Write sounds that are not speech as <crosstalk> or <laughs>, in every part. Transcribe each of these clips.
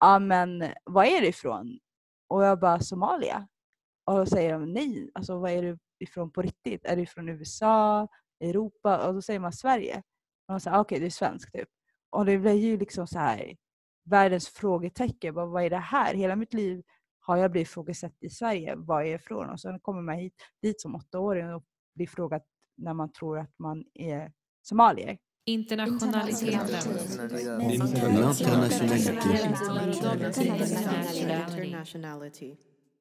ja men var är du ifrån? Och jag bara Somalia. Och då säger de nej, alltså var är du ifrån på riktigt? Är du från USA, Europa? Och då säger man Sverige. Och de säger ah, okej okay, du är svensk typ. Och det blir ju liksom så här världens frågetecken. Bara, vad är det här? Hela mitt liv har jag blivit frågesatt i Sverige. Var är jag ifrån? Och sen kommer man hit, dit som åttaåring och blir frågad när man tror att man är somalier. Internationaliteten.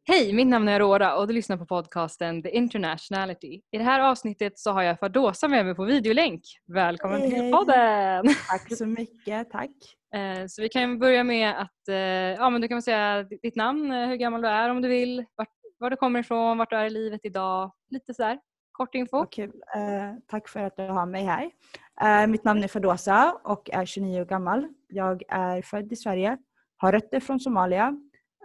Hej, mitt namn är Aurora och du lyssnar på podcasten The Internationality. I det här avsnittet så har jag Fadosa med mig på videolänk. Välkommen Hej. till podden! Tack så mycket, tack. Eh, Så vi kan börja med att eh, ja, men du kan väl säga ditt namn, eh, hur gammal du är om du vill, vart, var du kommer ifrån, vart du är i livet idag. Lite sådär, kort info. Kul. Eh, tack för att du har mig här. Eh, mitt namn är Fadosa och är 29 år gammal. Jag är född i Sverige, har rötter från Somalia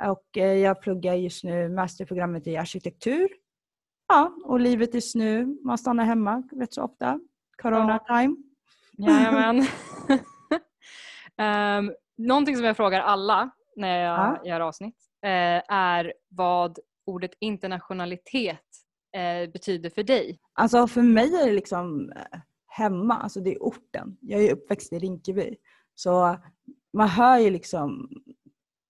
och eh, jag pluggar just nu masterprogrammet i arkitektur. Ja, och livet just nu, man stannar hemma rätt så ofta. Corona time. Jajamän. um, <laughs> <laughs> någonting som jag frågar alla när jag Ja. gör avsnitt eh, är vad ordet internationalitet eh, betyder för dig. Alltså för mig är det liksom eh, hemma, alltså det är orten. Jag är uppväxt i Rinkeby. Så man hör ju liksom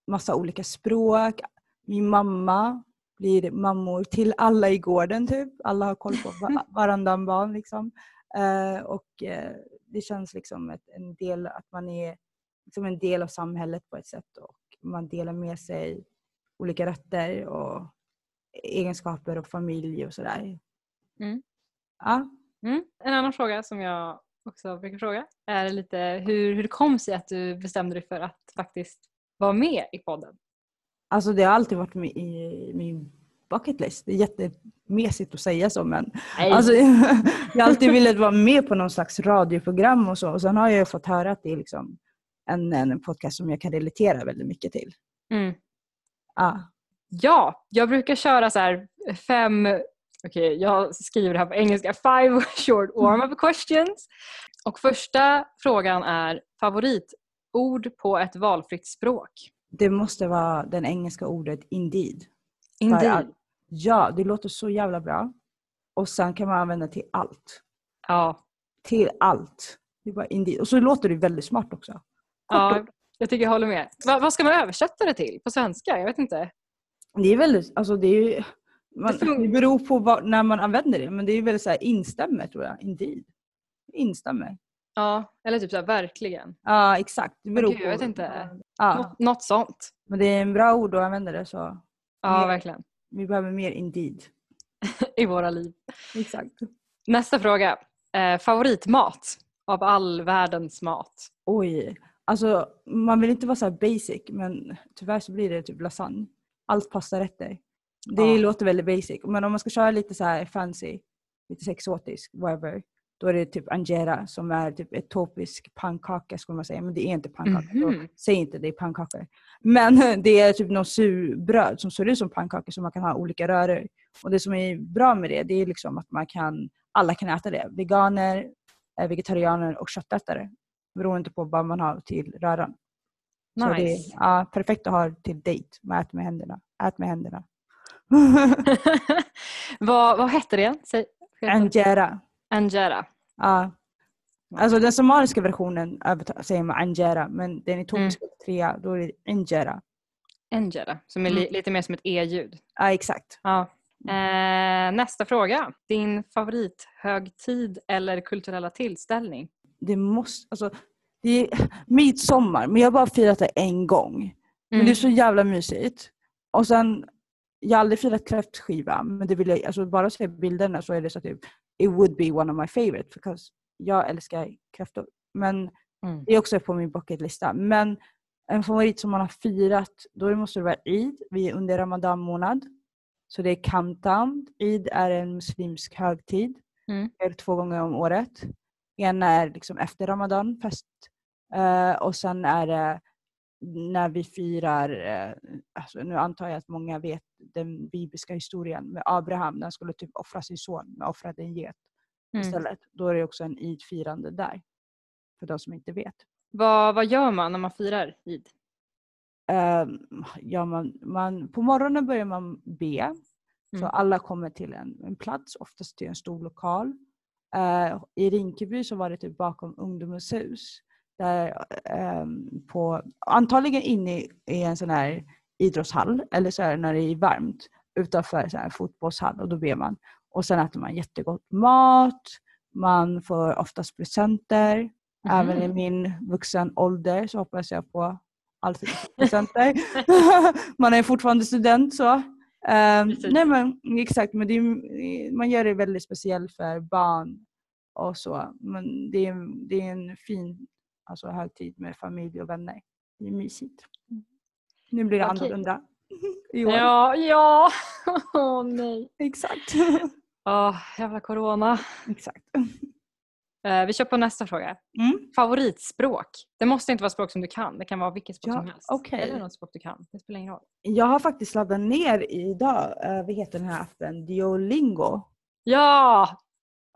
massa olika språk. Min mamma blir mammor till alla i gården typ. Alla har koll på va- <laughs> varannan barn liksom. Eh, och eh, det känns liksom ett, en del, att man är liksom en del av samhället på ett sätt och man delar med sig olika rötter och egenskaper och familj och sådär. Mm. Ja. Mm. En annan fråga som jag också brukar fråga är lite hur, hur det kom sig att du bestämde dig för att faktiskt vara med i podden. Alltså det har alltid varit med i min bucket list. Det är jättemesigt att säga så men alltså, <laughs> jag har alltid velat vara med på någon slags radioprogram och så. Och sen har jag fått höra att det är liksom en, en podcast som jag kan relatera väldigt mycket till. mm. Ja. Ja, jag brukar köra så här fem, okej jag skriver det här på engelska, five <laughs> short warm-up questions. Och första frågan är favoritord på ett valfritt språk. Det måste vara det engelska ordet indeed. Indeed. att- Ja, det låter så jävla bra. Och sen kan man använda till allt. Ja, Till allt. Det är bara indeed. Och så låter det väldigt smart också. Kort ja, jag tycker jag håller med. Va, vad ska man översätta det till på svenska? Jag vet inte. Det är väldigt, alltså det är ju, man, Det beror på vad, när man använder det, men det är väldigt så här instämmer tror jag. Indeed. Instämmer. Ja, eller typ så här, verkligen. Ja, exakt. Det beror gud, jag vet inte. Ja, Något, något sånt. men det är en bra ord att använda det så Ja, Mer. verkligen. vi behöver mer indeed. <laughs> I våra liv. Exakt. Nästa fråga. Eh, favoritmat av all världens mat? Oj. Alltså man vill inte vara så basic, men tyvärr så blir det typ lasagne. Allt pastarätter. Det Ja. låter väldigt basic, men om man ska köra lite så här fancy, lite exotisk, whatever. Då är det typ angera som är typ etiopisk pannkaka skulle man säga. Men det är inte pannkaka. Mhm. Säg inte det är pannkakor. Men <laughs> det är typ något surbröd som ser ut som pannkakor som man kan ha olika röror. Och det som är bra med det, det är liksom att man kan, alla kan äta det. Veganer, eh, vegetarianer och köttätare. Beroende på vad man har till röran. Så det är Nice. ja, perfekt att ha till dejt. Man äter med händerna. Ät med händerna. <laughs> vad, vad hette det? Säg, Angera. Angera. Ja. Alltså den somaliska versionen säger man angera, men den etiopiska trea, då är det injera. Angera, som är li, Mm. lite mer som ett e-ljud. Ja, exakt. Ja. Eh, nästa fråga. Din favorithögtid eller kulturella tillställning? Det måste, alltså, det är midsommar, men jag har bara firat det en gång. Men Mm. det är så jävla mysigt. Och sen, jag har aldrig firat kräftskiva, men det vill jag, alltså bara se bilderna så är det så typ, it would be one of my favorite, because jag älskar kräftor. Men Mm. det är också på min bucketlista. Men en favorit som man har firat, då måste det vara Eid. Vi är under Ramadan månad. Så det är countdown. Eid är en muslimsk högtid. Mm. Det är två gånger om året. Ena är liksom efter Ramadan, fest. Eh, och sen är det när vi firar, eh, alltså nu antar jag att många vet den bibliska historien med Abraham. när Han skulle typ offra sin son, men offrade en get Mm. istället. Då är det också en Eid-firande där. För de som inte vet. Vad, vad gör man när man firar Eid? ehm, ja, man, man, på morgonen börjar man be. Så Mm. alla kommer till en, en plats, oftast till en stor lokal. Eh, I Rinkeby så var det typ bakom Ungdomens hus. Där, ehm, på, antagligen inne i, i en sån här idrottshall eller så här när det är varmt utanför så här fotbollshall och då ber man. Och sen äter man jättegott mat. Man får oftast presenter. Även i min vuxen ålder så hoppas jag på alltid <laughs> presenter. <laughs> man är fortfarande student så. Precis. nej men exakt, men är, man gör det väldigt speciellt för barn och så. Men det är, det är en fin alltså, högtid med familj och vänner. Det är mysigt. Nu blir det Okej. annorlunda. <laughs> I år. Ja, ja. <laughs> Åh nej. Exakt. <laughs> Åh, jävla corona. exakt. Eh, vi kör på nästa fråga. Mm. Favoritspråk? Det måste inte vara språk som du kan. Det kan vara vilket språk Ja, som helst. okej. Eller något språk du kan. Det spelar ingen roll. Jag har faktiskt laddat ner idag, uh, vad heter den här appen, Duolingo. Ja!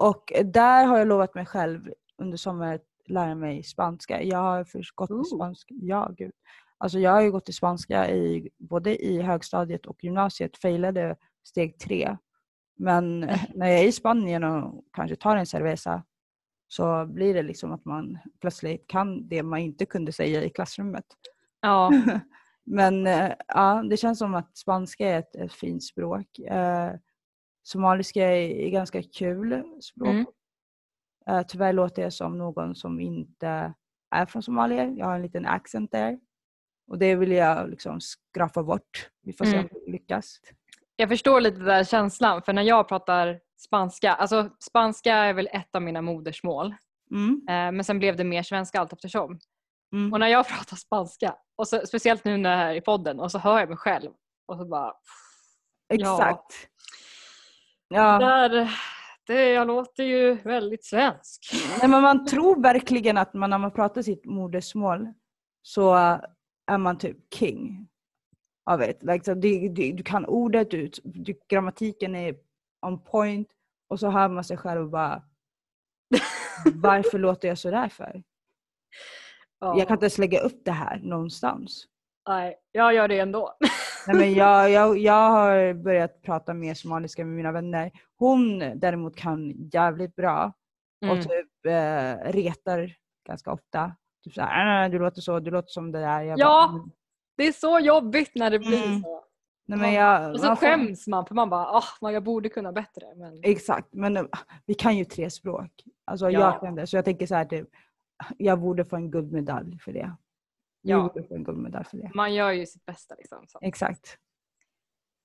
Och där har jag lovat mig själv under sommaren lära mig spanska. Jag har först gått i spanska. Ja, gud. Alltså jag har ju gått i spanska i, både i högstadiet och gymnasiet. Failade steg tre. Men <laughs> när jag är i Spanien och kanske tar en cerveza så blir det liksom att man plötsligt kan det man inte kunde säga i klassrummet. Ja. <laughs> Men eh, ja, det känns som att spanska är ett, ett fint språk. Eh, somaliska är, är ganska kul språk. Mm. Eh, tyvärr låter jag som någon som inte är från Somalia. Jag har en liten accent där. Och det vill jag liksom skrapa bort. Vi får se Mm. om vi lyckas. Jag förstår lite den där känslan för när jag pratar spanska, alltså spanska är väl ett av mina modersmål. Mm. Eh, men sen blev det mer svenska allt eftersom. Mm. Och när jag <laughs> pratar spanska, och så, speciellt nu när jag är här i podden, och så hör jag mig själv och så bara Exakt. Ja. Där, det, jag låter ju väldigt svensk. Nej, men man tror verkligen att man, när man pratar sitt modersmål så är man typ king av det. Like, det, det, du kan ordet, du, du, grammatiken är on point och så hör man sig själv och bara <laughs> varför låter jag sådär för? Ja, Jag kan inte ens lägga upp det här någonstans. nej, jag gör det ändå. Nej, men jag, jag, jag har börjat prata mer somaliska med mina vänner. Hon däremot kan jävligt bra Mm. och typ eh, retar ganska ofta. Typ såhär, "Ah, du låter så, du låter som det där. Jag Ja. bara, "Mm." Det är så jobbigt när det blir Mm. så. Nej, men jag, Och så man får- skäms man för man bara, oh, jag borde kunna bättre. Men... Exakt, men eh, vi kan ju tre språk. Alltså Ja. jag kan det. Så jag tänker så här, typ, jag borde få en guldmedalj för det. Ja. Man gör ju sitt bästa. Liksom, så. Exakt.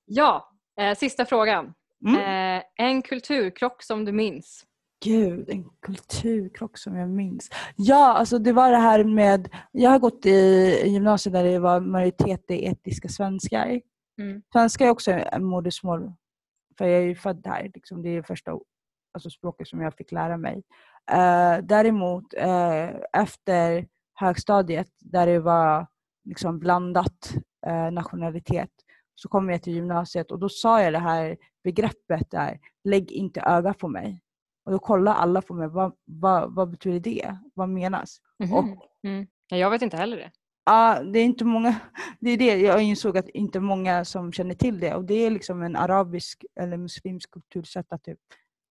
Ja, eh, sista frågan. Mm. Eh, en kulturkrock som du minns? Gud, en kulturkrock som jag minns. Ja, alltså det var det här med... Jag har gått i gymnasiet där det var majoritet i etiska svenskar. Mm. Svenska är också en modersmål, för jag är ju född här. Liksom, det är det första alltså språket som jag fick lära mig. Eh, däremot eh, efter högstadiet, där det var liksom blandat eh, nationalitet, så kom jag till gymnasiet och då sa jag det här begreppet där, lägg inte öga på mig. Och då kollade alla på mig, vad, vad, vad betyder det? Vad menas? Mhm. Och Mm. Ja, jag vet inte heller det. Ja, det är inte många. <laughs> Det är det jag insåg att inte många som känner till det. Och det är liksom en arabisk eller muslimsk kultursätt att typ,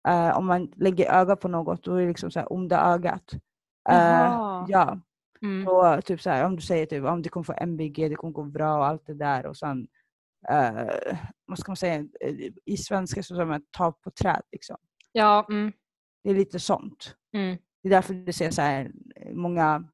eh, om man lägger öga på något, då är det liksom så här onda ögat. Jaha. ja, Mm. så typ så här, om du säger typ om du kommer få MBG, det kommer gå bra och allt det där och sen eh, vad ska man säga, i svenska så säger man ta på träd liksom. Ja, mm. Det är lite sånt. Mm. Det är därför du ser så här, många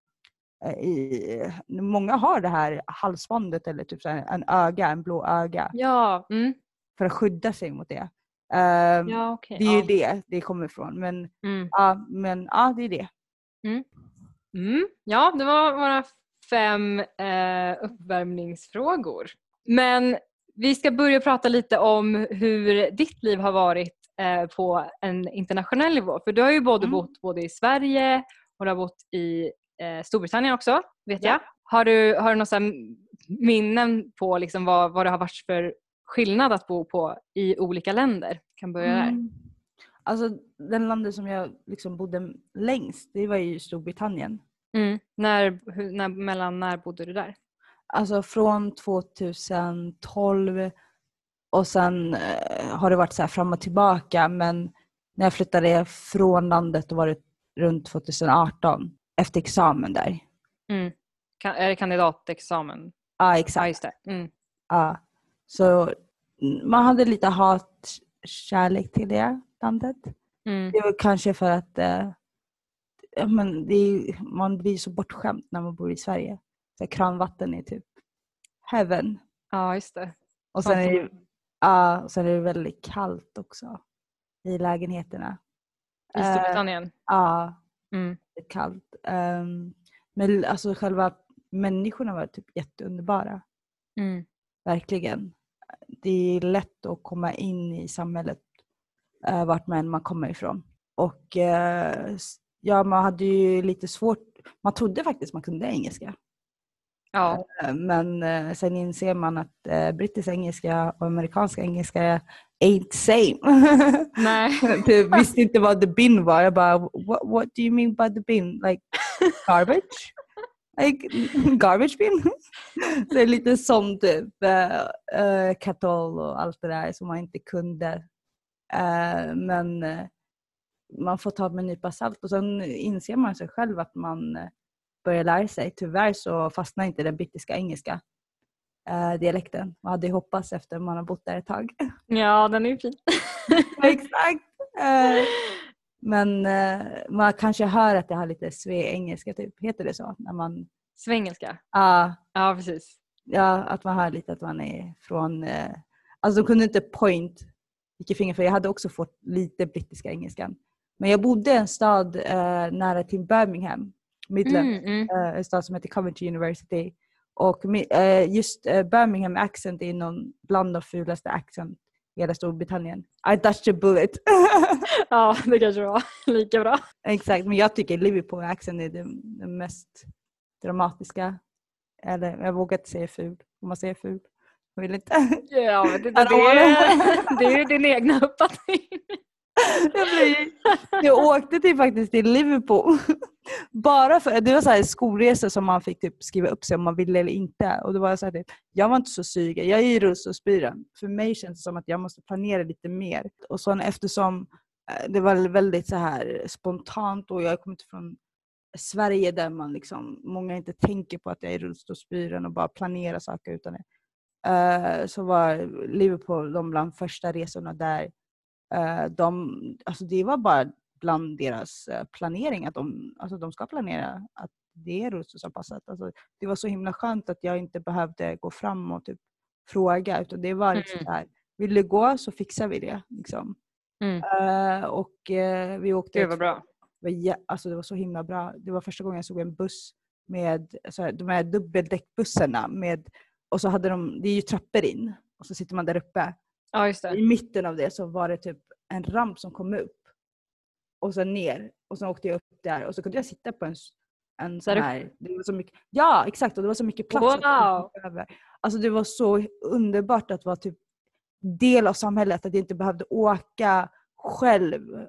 eh, i, många har det här halsbandet eller typ så här, en öga, en blå öga Ja, mm. för att skydda sig mot det. Ehm, ja okej. det är ju ja. det det kommer ifrån. Men Mm. ja, men, ja det är det. Mm. Ja, det var våra fem eh, uppvärmningsfrågor. Men vi ska börja prata lite om hur ditt liv har varit eh, på en internationell nivå. För du har ju både Mm. bott både i Sverige och du har bott i eh, Storbritannien också, vet Ja. jag. Har du, har du några minnen på liksom vad, vad det har varit för skillnad att bo på i olika länder? Kan börja där. Alltså den landet som jag liksom bodde längst, det var ju Storbritannien. Mm. När, när, mellan när bodde du där? alltså från 2012 och sen eh, har det varit så här fram och tillbaka men när jag flyttade från landet då var det runt 2018 efter examen där. Mm. Kan, är det kandidatexamen? Ja Ja, exakt. just det. Mm. Ja. Så mm, man hade lite hat, kärlek till det landet. Mm. Det var kanske för att eh, men är, man blir så bortskämd när man bor i Sverige. Så kranvatten är typ heaven. Ja, just det. Och sen är, det, ja, och sen är det väldigt kallt också i lägenheterna. I Storbritannien. Ja, Mm. kallt. Ehm, men alltså själva människorna var typ jätteunderbara. Mm. Verkligen. Det är lätt att komma in i samhället uh, vart man, man kommer ifrån. Och eh, ja, man hade ju lite svårt. Man trodde faktiskt man kunde engelska. Ja. Eh, Men eh, sen inser man att eh, brittisk engelska och amerikansk engelska ain't same. <laughs> Nej. Jag visste inte vad the bin var. Jag bara, what, what do you mean by the bin? Like garbage? like garbage bin? Så <laughs> det är lite sånt typ. Uh, katol och allt det där som man inte kunde. Eh, men eh, man får ta med en nypa salt och sen inser man sig själv att man eh, börjar lära sig. Tyvärr så fastnar inte den brittiska engelska dialekten. Man hade ju hoppats efter man har bott där ett tag. <laughs> ja, den är ju fin. Exakt. Men man kanske hör att det har lite sve-engelska typ. Heter det så? När man, Svengelska. ah, Ja, precis. ja, att man hör lite att man är från... Alltså de kunde inte point vilket finger för jag hade också fått lite brittiska engelskan. Men jag bodde i en stad eh, nära till Birmingham, Midland. Mm, mm. eh, en stad som heter Coventry University. Och eh, just eh, Birmingham accent är någon bland de fulaste accent i hela Storbritannien. I dodged a bullet. <laughs> Ja, det kanske var <laughs> lika bra. Exakt, men jag tycker Liverpool accent är den, den mest dramatiska. Eller jag vågar inte säga ful. Om man säger ful. Vill inte. Ja, men det, det, det är ju din egna uppfattning. jag, blir, jag åkte till, faktiskt till Liverpool. Bara för, det var så här skolresor som man fick typ skriva upp sig om man ville eller inte. Och då var jag, så här, typ, jag var inte så sugen. Jag är ju rullstolsburen. För mig känns det som att jag måste planera lite mer. Och så eftersom eh, det var väldigt så här spontant och jag kom inte från Sverige där man liksom, många inte tänker på att jag är rullstolsburen och bara planerar saker utan Eh, så var Liverpool de bland första resorna där eh, de, alltså det var bara bland deras eh, planering att de, alltså de ska planera att det är rullstolsanpassat. Alltså det var så himla skönt att jag inte behövde gå fram och typ fråga utan det var liksom Mm. här, vill du gå så fixar vi det. Liksom. Mm. Och vi åkte bra. det var, jä- alltså det var så himla bra. Det var första gången jag såg en buss med så här, de här dubbeldäckbussarna med och så hade de, det är ju trappor in och så sitter man där uppe. Ja, just det. I mitten av det så var det typ en ramp som kom upp och sen ner och sen åkte jag upp där och så kunde jag sitta på en, en sån här, det var så mycket, ja exakt och det var så mycket plats. Wow. över. Alltså det var så underbart att vara typ del av samhället, att jag inte behövde åka själv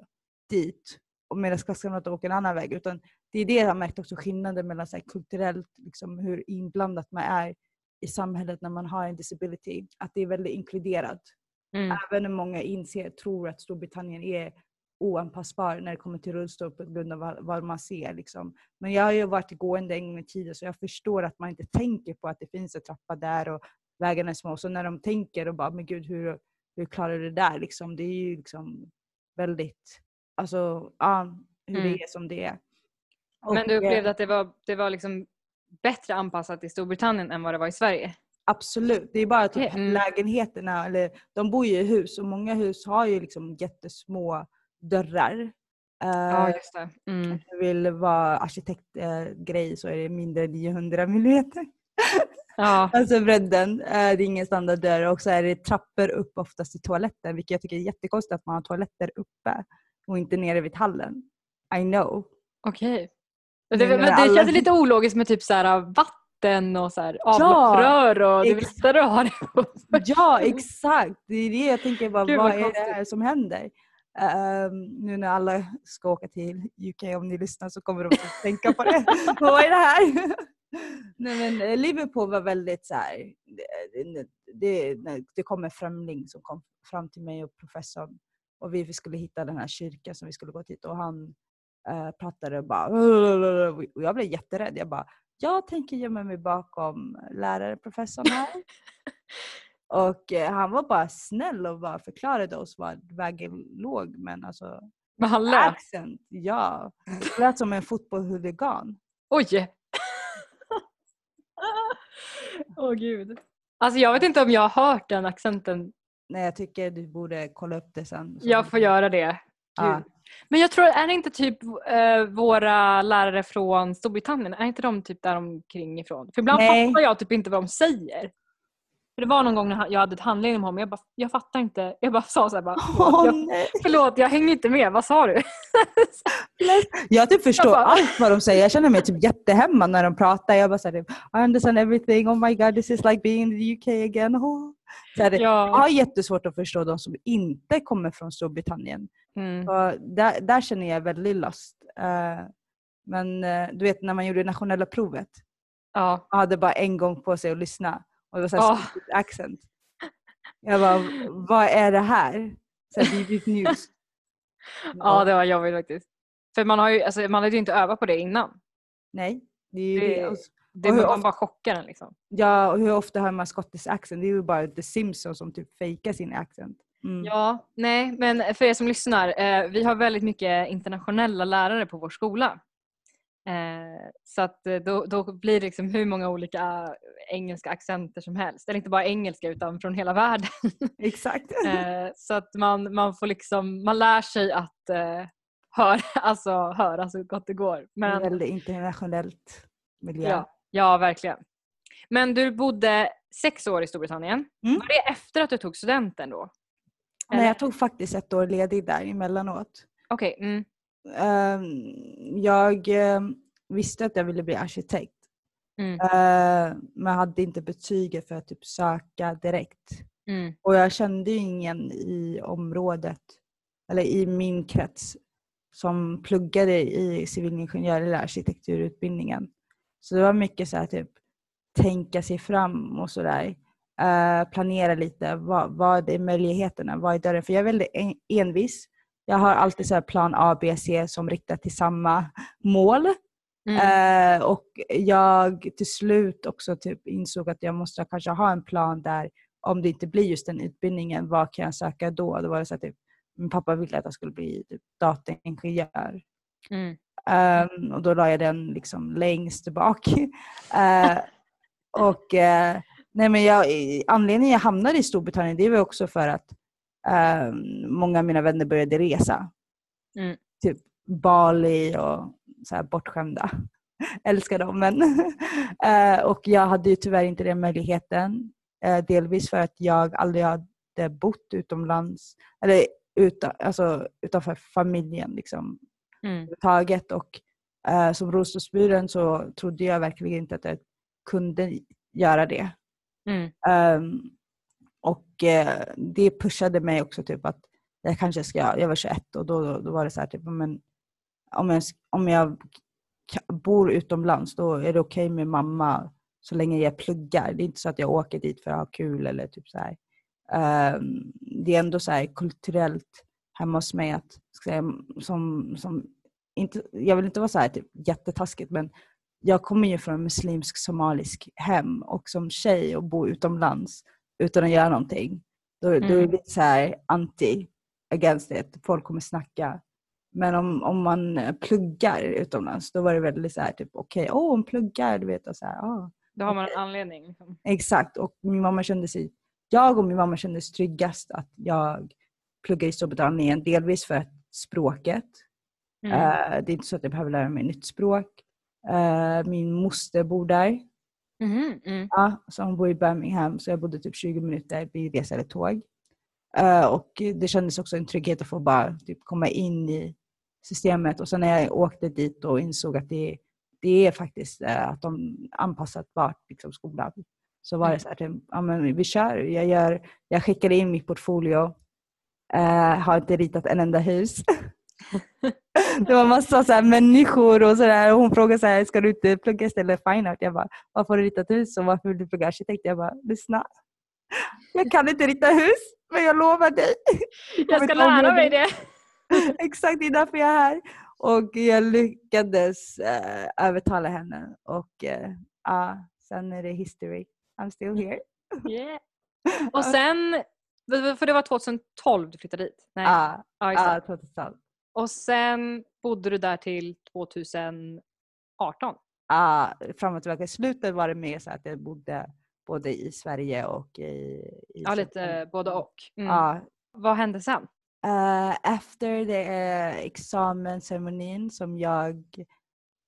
dit och medan klasskamrater åker en annan väg. Utan det är det jag har märkt också skillnaden mellan så kulturellt, liksom, hur inblandat man är i samhället när man har en disability. Att det är väldigt inkluderat. Mm. Även om många inser, tror att Storbritannien är oanpassbar när det kommer till rullstol på grund av vad, man ser. Liksom. Men jag har ju varit gående en gång i tiden så jag förstår att man inte tänker på att det finns en trappa där och vägarna är små. Så när de tänker och bara, men gud hur, hur klarar du det där? Liksom, det är ju liksom väldigt, alltså ja, hur Mm. det är som det är. Men Och, du eh, upplevde att det var, det var liksom bättre anpassat i Storbritannien än vad det var i Sverige? Absolut. Det är bara typ mm. lägenheterna, eller de bor ju i hus och många hus har ju liksom jättesmå dörrar. Ja, Eh, just det. Mm. Om du vill vara arkitektgrej så är det mindre än 900 millimeter. Ja. <laughs> Alltså bredden. eh, det är ingen standarddörr och så är det trappor upp oftast till toaletten vilket jag tycker är jättekonstigt att man har toaletter uppe och inte nere vid hallen. I know. Okej. Nu Det, men det alla- känns lite ologiskt med typ så här vatten och så här avloppsrör och det är lättare att ha det på Ja, exakt. Det är det jag tänker. Bara, Gud, vad vad är det här som händer? Ehm, nu när alla ska åka till UK, om ni lyssnar så kommer de att tänka på det. <laughs> vad är det här? Nej, men eh, Liverpool var väldigt så här, det, det, det, det kom en främling som kom fram till mig och professorn och vi skulle hitta den här kyrkan som vi skulle gå till och han eh, pratade och bara och jag blev jätterädd. Jag bara, jag tänker gömma mig bakom lärare, professorn här. <laughs> och eh, han var bara snäll och bara förklarade oss var vägen låg men alltså Men han lät. accent, ja. Det lät som en fotbollshuligan. Oj! Åh gud. Alltså jag vet inte om jag har hört den accenten. Nej, jag tycker du borde kolla upp det sen. Jag får göra det. Ja. Men jag tror, är det inte typ eh, våra lärare från Storbritannien, är inte de typ där omkring ifrån? För ibland Nej. fattar jag typ inte vad de säger. För det var någon gång när jag hade ett handledning med honom, jag bara, jag fattar inte. Jag bara sa såhär bara, jag, nej. förlåt jag hänger inte med, vad sa du? Jag typ förstår Jag bara- allt vad de säger. Jag känner mig typ jättehemma när de pratar. Jag bara såhär, I understand everything. Oh my god, this is like being in the UK again. Oh. <laughs> Så här, Jag Ja. har jättesvårt att förstå de som inte kommer från Storbritannien. Mm. Där, där känner jag väldigt lost. Eh, men eh, du vet när man gjorde nationella provet. ja. Man hade bara en gång på sig att lyssna. Och det var såhär stupid accent. Jag bara, vad är det här? Så här, BBC <laughs> News. ja, det var jobbigt faktiskt. För man, har ju, alltså, man hade ju inte övat på det innan. Nej. Det är ju det. Det- man ofta- bara chockar den liksom. Ja, och hur ofta hör man skottisk accent? Det är ju bara The Simpsons som typ fejkar sin accent. Mm. Ja, nej, men för er som lyssnar, eh, vi har väldigt mycket internationella lärare på vår skola. Eh, så att eh, då, då blir det liksom hur många olika engelska accenter som helst. Eller inte bara engelska utan från hela världen. <laughs> Exakt. Eh, så att man, man får liksom, man lär sig att eh, höra, alltså, höra så gott det går. Det är Men, väldigt internationellt miljö. ja, ja, verkligen. Men du bodde sex år i Storbritannien. Mm. Var det efter att du tog studenten då? Nej, Eller? jag tog faktiskt ett år ledigt där emellanåt. Okej, mm, Ehm, jag ehm, visste att jag ville bli arkitekt. mm, Eh, men hade inte betyget för att typ söka direkt. mm, Och jag kände ju ingen i området, eller i min krets, som pluggade i civilingenjör eller arkitekturutbildningen. Så det var mycket så här typ tänka sig fram och sådär. Eh, planera lite, vad, vad är möjligheterna, vad är dörren? För jag är väldigt en- envis. Jag har alltid så här plan A, B, C som riktar till samma mål. mm. Eh, och jag till slut också typ insåg att jag måste kanske ha en plan där om det inte blir just den utbildningen, vad kan jag söka då? Då var det så att typ, min pappa ville att jag skulle bli typ, dataingenjör. Mm. Ehm, och då la jag den liksom längst bak. <laughs> Eh, och eh, nej men jag, anledningen jag hamnade i Storbritannien det var också för att ehm, många av mina vänner började resa. Mm. Typ Bali och så här bortskämda. <laughs> Älskar dem men. <laughs> eh, och jag hade ju tyvärr inte den möjligheten. Delvis för att jag aldrig hade bott utomlands. Eller utan, alltså, utanför familjen liksom Mm. Och eh, som rostorsburen så trodde jag verkligen inte att jag kunde göra det. Mm. Ehm, och eh, det pushade mig också typ att jag kanske ska, jag var 21 och då, då var det så här typ, men, om jag, om jag bor utomlands då är det okej med mamma så länge jag pluggar. Det är inte så att jag åker dit för att ha kul eller typ så här. Ehm, det är ändå så här kulturellt hemma hos mig att, ska säga, som, som inte, jag vill inte vara så här typ jättetaskigt men jag kommer ju från muslimsk somalisk hem och som tjej och bo utomlands utan att göra någonting. Då, då är det Mm. lite så här anti against it. Folk kommer snacka. Men om, om man pluggar utomlands då var det väldigt så här typ okej, åh hon pluggar, du vet. Och så här, ah. Då har man en anledning. Liksom. Exakt, och min mamma kände sig, jag och min mamma kände sig tryggast att jag pluggar i Storbritannien. Delvis för att språket. Mm. Eh, det är inte så att jag behöver lära mig nytt språk. Eh, min moster bor där. Mhm, mm. Ja, så hon bor i Birmingham så jag bodde typ 20 minuter bilresa eller tåg. Eh, och det kändes också en trygghet att få bara typ, komma in i systemet. Och sen när jag åkte dit och insåg att det, det är faktiskt att de anpassat vart liksom, skolan. Så var det så här, typ, ja, men vi kör. Jag, gör, jag skickade in mitt portfolio. Eh, har inte ritat en enda hus. <laughs> Det var massa så här människor och sådär. Hon frågade så här, ska du inte plugga istället fine art? Jag bara, varför har du ritat hus och varför vill du plugga arkitekt? Jag bara, lyssna. <laughs> Jag kan inte rita hus, men jag lovar dig. <laughs> Jag ska lära mig det. Exakt, det är därför jag är här. Och jag lyckades eh, övertala henne och ja, sen är det history. I'm still here. Yeah. Och sen, för det var 2012 du flyttade dit? Nej. Ja, det. ja, 2012. Och sen bodde du där till 2018? Ja, fram och tillbaka. I slutet var det mer så att jag bodde både i Sverige och i, i Ja, lite Stockholm. både och. Mm. Ja, Vad hände sen? Eh, efter det uh, examensceremonin som jag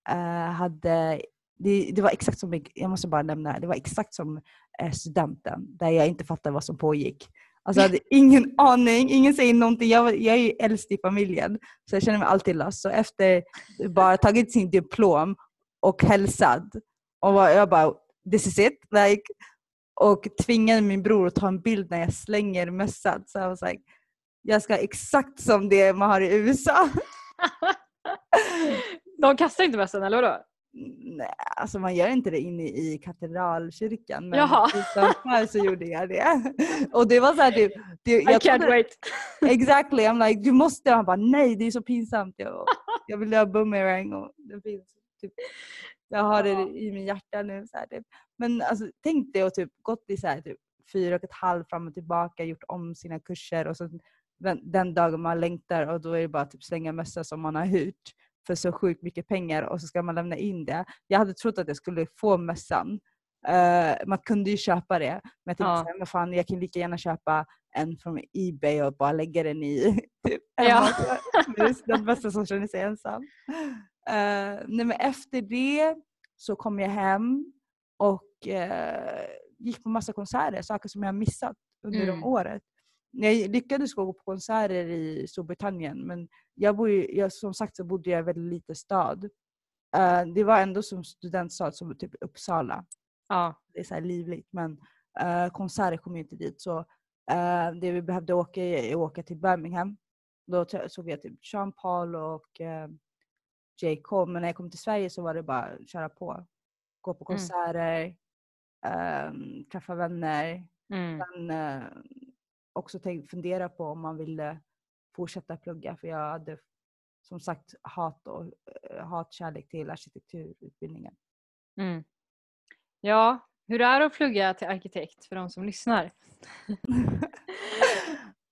eh, hade, det, det var exakt som, jag måste bara nämna, det var exakt som eh, studenten där jag inte fattade vad som pågick. Alltså jag hade ingen aning, ingen säger någonting. Jag, jag är ju äldst i familjen så jag känner mig alltid lost. Så efter bara tagit sin diplom och hälsat och var- jag bara this is it. Like, och tvingade min bror att ta en bild när jag slänger mössan. Så jag var like, jag ska exakt som det man har i USA. <laughs> De kastar inte mössan eller vadå? Nej, alltså man gör inte det inne i katedralkyrkan men Jaha. utanför så gjorde jag det. <laughs> Och det var så här typ, det, I can't trodde- wait. Exactly, I'm like du måste. Han bara nej det är så pinsamt. Jag, <laughs> jag vill ha boomerang och det finns typ, jag har det i min hjärta nu. Så här, typ. Men alltså, tänk dig att typ gått i så här, typ, fyra och ett halvt fram och tillbaka, gjort om sina kurser och så den, den dagen man längtar och då är det bara typ slänga mössa som man har hyrt för så sjukt mycket pengar och så ska man lämna in det. Jag hade trott att jag skulle få mössan. Eh, man kunde ju köpa det men jag tänkte Ja. här, men fan, jag kan lika gärna köpa en från Ebay och bara lägga den i <laughs> typ, Ja. den bästa som känner sig ensam. Eh, nej, men efter det så kom jag hem och eh, gick på massa konserter, saker som jag missat under Mm. de året. Jag lyckades gå på konserter i Storbritannien men jag bor ju, jag, som sagt så bodde jag i en väldigt liten stad. Eh, det var ändå som studentstad som typ Uppsala Ja. det är så här livligt men eh, konserter kom inte dit så eh, det vi behövde åka är åka till Birmingham. Då såg jag typ Sean Paul och uh, J. Cole men när jag kom till Sverige så var det bara att köra på. Gå på Mm. konserter, ehm, träffa vänner. Mm. Eh, också tänk, fundera på om man ville fortsätta plugga för jag hade som sagt hat och uh, hatkärlek till arkitekturutbildningen. Mm. Ja, hur är det att plugga till arkitekt för de som lyssnar? <laughs>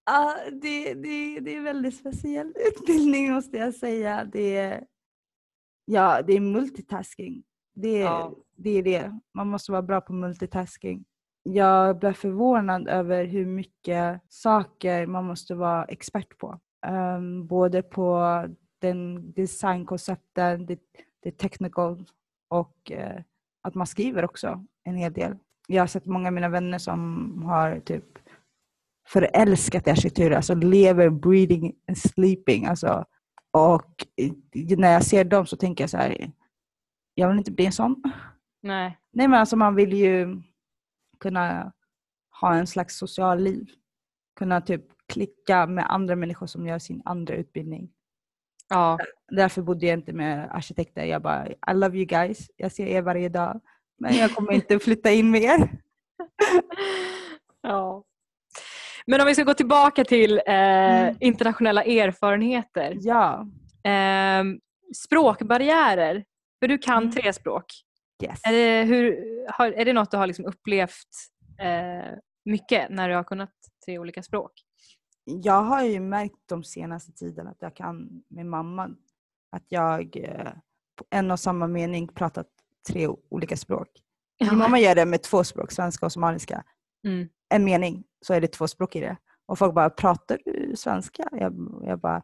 Ja, det, det, det är en väldigt speciell utbildning måste jag säga. Det är, ja, det är multitasking. Det, Ja. det är det. Man måste vara bra på multitasking. Jag blev förvånad över hur mycket saker man måste vara expert på. Ehm, både på den designkoncepten, det, det technical och eh, att man skriver också en hel del. Jag har sett många av mina vänner som har typ förälskat i arkitektur, alltså lever, breathing and sleeping. Alltså. Och när jag ser dem så tänker jag så här, jag vill inte bli en sån. Nej. Nej men alltså man vill ju kunna ha en slags social liv. Kunna typ klicka med andra människor som gör sin andra utbildning. Ja. Därför bodde jag inte med arkitekter. Jag bara, I love you guys. Jag ser er varje dag. Men jag kommer inte flytta in med er. <laughs> ja. Men om vi ska gå tillbaka till eh, Mm. internationella erfarenheter. Ja. Ehm, språkbarriärer. För du kan Mm. tre språk. Yes. Är det, hur, har, är det något du har liksom upplevt eh, mycket när du har kunnat tre olika språk? Jag har ju märkt de senaste tiden att jag kan med mamma att jag eh, på en och samma mening pratat tre olika språk. Min mamma gör det med två språk, svenska och somaliska. Mm. En mening så är det två språk i det. Och folk bara, pratar du svenska? Jag, jag bara,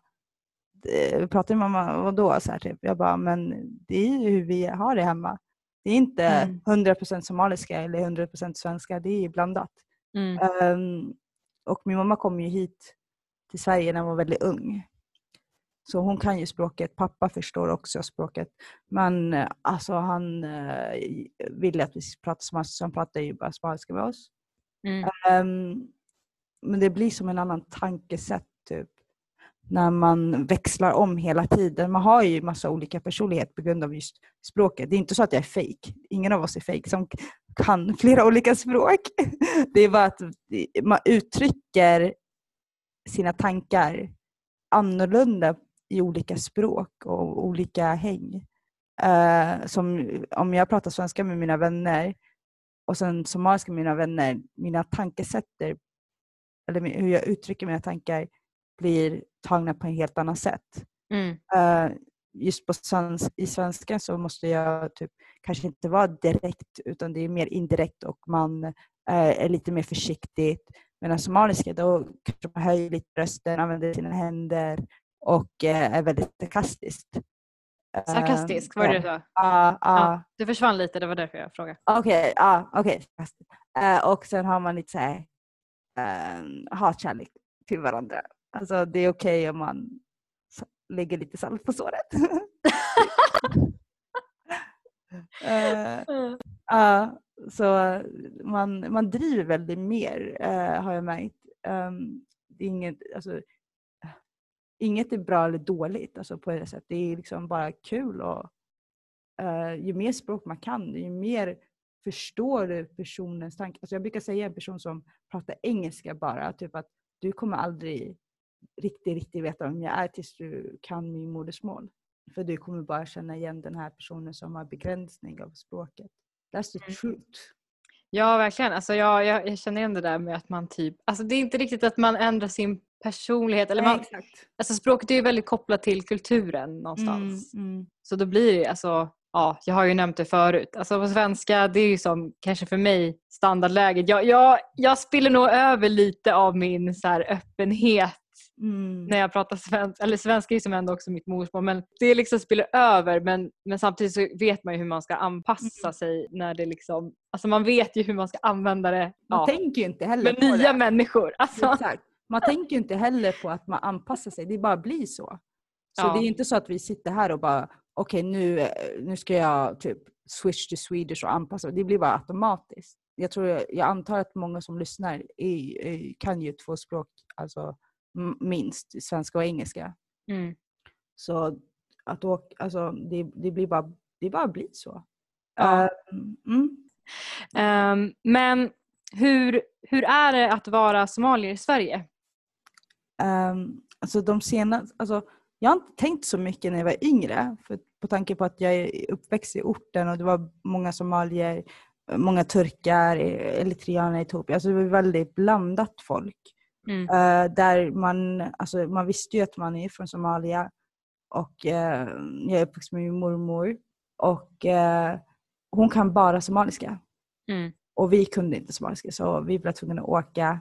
"Eh, pratar din mamma vadå? Så här, typ. Jag bara, men det är ju hur vi har det hemma. Det är inte Mm. 100% somaliska eller 100% svenska, det är blandat. Mm. Ehm, och min mamma kom ju hit till Sverige när hon var väldigt ung. Så hon kan ju språket. Pappa förstår också språket. Men eh, alltså han uh, ville att vi skulle prata spanska så han pratar ju bara spanska med oss. Mm. Ehm, men det blir som en annan tankesätt typ när man växlar om hela tiden. Man har ju massa olika personlighet på grund av just språket. Det är inte så att jag är fake. Ingen av oss är fake som kan flera olika språk. <laughs> Det är bara att man uttrycker sina tankar annorlunda i olika språk och olika häng. Uh, som om jag pratar svenska med mina vänner och sen somaliska med mina vänner, mina tankesätter eller hur jag uttrycker mina tankar blir tagna på ett helt annat sätt. Mm. Uh, just på svens i svenska så måste jag typ, kanske inte vara direkt utan det är mer indirekt och man uh, är lite mer försiktigt. Medan somaliska då kanske man höjer lite rösten, använder sina händer och uh, är väldigt sarkastiskt. Sarkastisk, var det så? Ja. Du försvann lite, det var därför jag frågade. Okej, ja, okej. och sen har man lite så här uh, hatkärlek till varandra. Alltså det är okej okay om man lägger lite salt på såret. <laughs> uh, uh, så man, man driver väldigt mer uh, har jag märkt. Um, det är inget, alltså, inget är bra eller dåligt alltså, på det sättet. Det är liksom bara kul och uh, ju mer språk man kan, ju mer förstår du personens tankar. Alltså jag brukar säga en person som pratar engelska bara, typ att du kommer aldrig riktigt, riktigt veta vem jag är tills du kan min modersmål. För du kommer bara känna igen den här personen som har begränsning av språket. That's the Mm. truth. Ja, verkligen. Alltså, jag, jag, jag känner igen det där med att man typ... Alltså, det är inte riktigt att man ändrar sin personlighet. Eller man, exakt. alltså, språket är ju väldigt kopplat till kulturen någonstans. Mm, mm. Så då blir det alltså... Ja, jag har ju nämnt det förut. Alltså på svenska, det är ju som kanske för mig standardläget. Jag, jag, jag spiller nog över lite av min så här, öppenhet Mm. när jag pratar svenska. Eller svenska är ju som ändå också mitt modersmål. Men det liksom spiller över. Men, men samtidigt så vet man ju hur man ska anpassa Mm. sig när det liksom... Alltså man vet ju hur man ska använda det Man ja, tänker ju inte heller med på nya det. människor. Alltså, Exakt. Man tänker ju inte heller på att man anpassar sig, det bara blir så. Så Ja. det är inte så att vi sitter här och bara okej nu, eh, nu ska jag typ switch to Swedish och anpassa Det blir bara automatiskt. Jag, tror, jag antar att många som lyssnar är, är, kan ju två språk, alltså minst svenska och engelska. mm. Så att åka, alltså, det, det blir bara, det bara blir så. Ja. Eh, mm. Ehm, men hur, hur är det att vara somalier i Sverige? Um, alltså de senaste, alltså, jag har inte tänkt så mycket när jag var yngre. För på tanke på att jag är uppväxt i orten och det var många somalier, många turkar, eritreaner, etiopier. Alltså det var väldigt blandat folk. Mm. Eh, där man, alltså man visste ju att man är från Somalia. Och eh, jag är uppväxt med min mormor. Och eh, hon kan bara somaliska. Mm. Och vi kunde inte somaliska så vi blev tvungna att åka.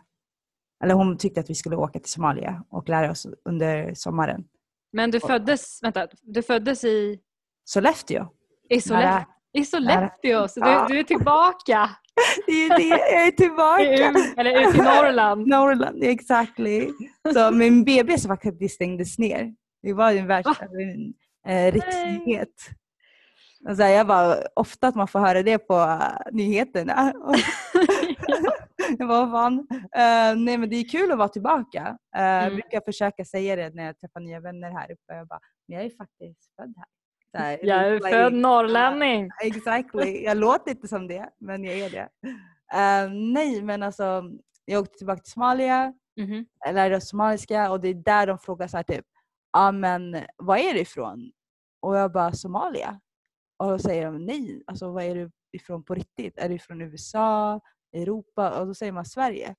Eller hon tyckte att vi skulle åka till Somalia och lära oss under sommaren. Men du föddes, vänta, du föddes i, Sollefteå. i, Sollefteå, Nära. i Sollefteå, så Ja. du, du är tillbaka Det är det, jag är tillbaka! eller ut i Norrland. <laughs> Norrland, exactly. Så min BB faktiskt stängdes ner. Det var ju en, världs, alltså en eh, riksnyhet. Alltså jag bara, ofta att man får höra det på eh, nyheterna. <laughs> <laughs> jag vad fan. Eh, nej men det är kul att vara tillbaka. Uh, Jag Mm. brukar försöka säga det när jag träffar nya vänner här uppe. Jag bara, men jag är faktiskt född här. Här, Jag är född norrlänning. Exactly. Jag låter inte som det, men jag är det. Eh, nej, men alltså jag åkte tillbaka till Somalia, Mhm. jag lärde oss somaliska och det är där de frågar så här typ, ja men var är du ifrån? Och jag bara Somalia. Och då säger de nej, alltså var är du ifrån på riktigt? Är du från USA, Europa? Och då säger man Sverige.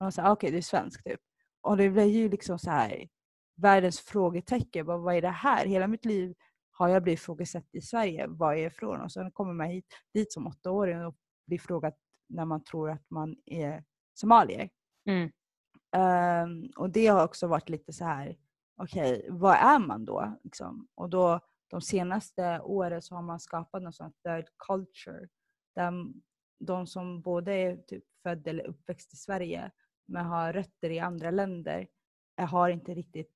Och de säger okej du är svensk typ. Och det blir ju liksom så här världens frågetecken. Bara, vad är det här? Hela mitt liv har jag blivit frågasatt i Sverige. Var är jag ifrån? Och sen kommer man hit, dit som åttaåring och blir frågat när man tror att man är somalier. Mm. Ehm, och det har också varit lite så här, okej, vad är man då? Liksom? Och då de senaste åren så har man skapat någon sån här third culture. Där de som både är typ född eller uppväxt i Sverige men har rötter i andra länder eh, har inte riktigt,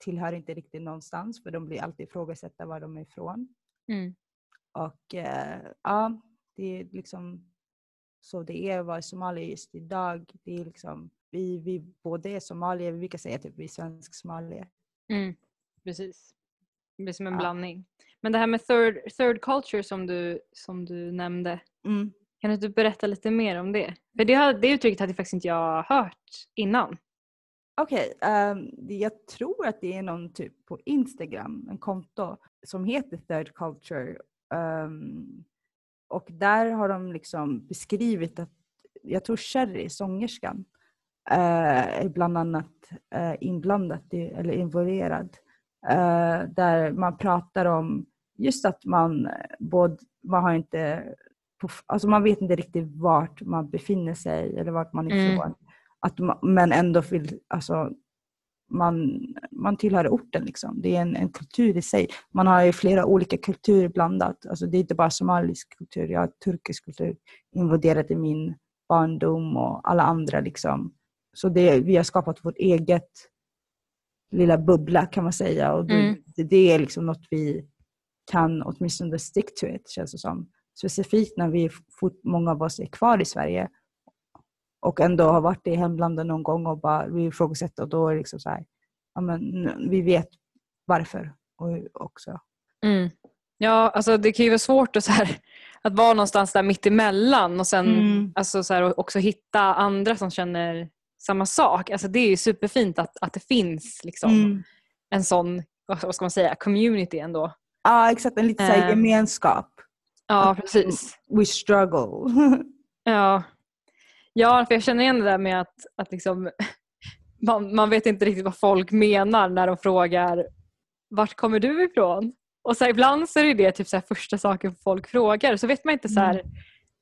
tillhör inte riktigt någonstans för de blir alltid ifrågasatta var de är ifrån. Mm. Och eh, ja, det är liksom så det är att vara i Somalia just idag. Det är liksom, vi, vi både är somalier, vi brukar säga typ vi är svensk somalier. Mm, precis. Det blir som en Ja. blandning. Men det här med third, third culture som du, som du nämnde. Mm. Kan du berätta lite mer om det? För det, har, det uttrycket hade faktiskt inte jag hört innan. Okej, ehm, det- jag tror att det är någon typ på Instagram, en konto som heter Third Culture. ehm, och där har de liksom beskrivit att, jag tror Sherry, sångerskan, eh, är bland annat eh, inblandad i, eller involverad. Eh, där man pratar om just att man både, man har inte, alltså man vet inte riktigt vart man befinner sig eller vart man är Mm. Att man, men ändå vill, alltså man, man tillhör orten liksom. Det är en, en kultur i sig. Man har ju flera olika kulturer blandat. Alltså det är inte bara somalisk kultur, jag har turkisk kultur involverad i min barndom och alla andra liksom. Så det, vi har skapat vårt eget lilla bubbla kan man säga. Och Mm. det, det är liksom något vi kan åtminstone stick to it känns det som. Specifikt när vi fort, många av oss är kvar i Sverige och ändå har varit i hemlandet någon gång och bara vi ifrågasätter och då är det liksom så här, ja men vi vet varför och också. Mm. Ja, alltså det kan ju vara svårt att, så här, att vara någonstans där mitt emellan och sen Mm. alltså, så här, och också hitta andra som känner samma sak. Alltså, det är ju superfint att, att det finns liksom, Mm. en sån vad ska man säga, community ändå. Ja exakt, en lite så här Ehm. gemenskap. Ja, precis. We struggle. <laughs> Ja. Ja, för jag känner igen det där med att, att liksom, <laughs> man, man vet inte riktigt vad folk menar när de frågar vart kommer du ifrån? Och så här, ibland så är det, typ så här, första saken folk frågar. Så vet man inte så här,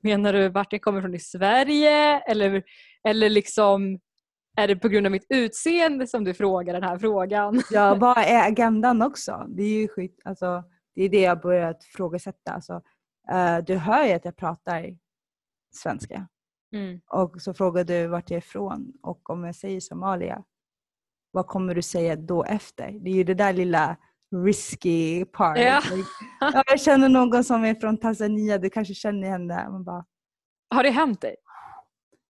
menar du vart jag kommer ifrån i Sverige? Eller, eller liksom, är det på grund av mitt utseende som du frågar den här frågan? Ja, <laughs> vad är agendan också? Det är ju skit, alltså, det är det jag börjat ifrågasätta. Alltså, eh, du hör ju att jag pratar svenska. Mm. Och så frågar du vart jag är ifrån och om jag säger Somalia, vad kommer du säga då efter? Det är ju det där lilla risky part. Ja. Ja, jag känner någon som är från Tanzania, du kanske känner henne. Man bara, Har det hänt dig?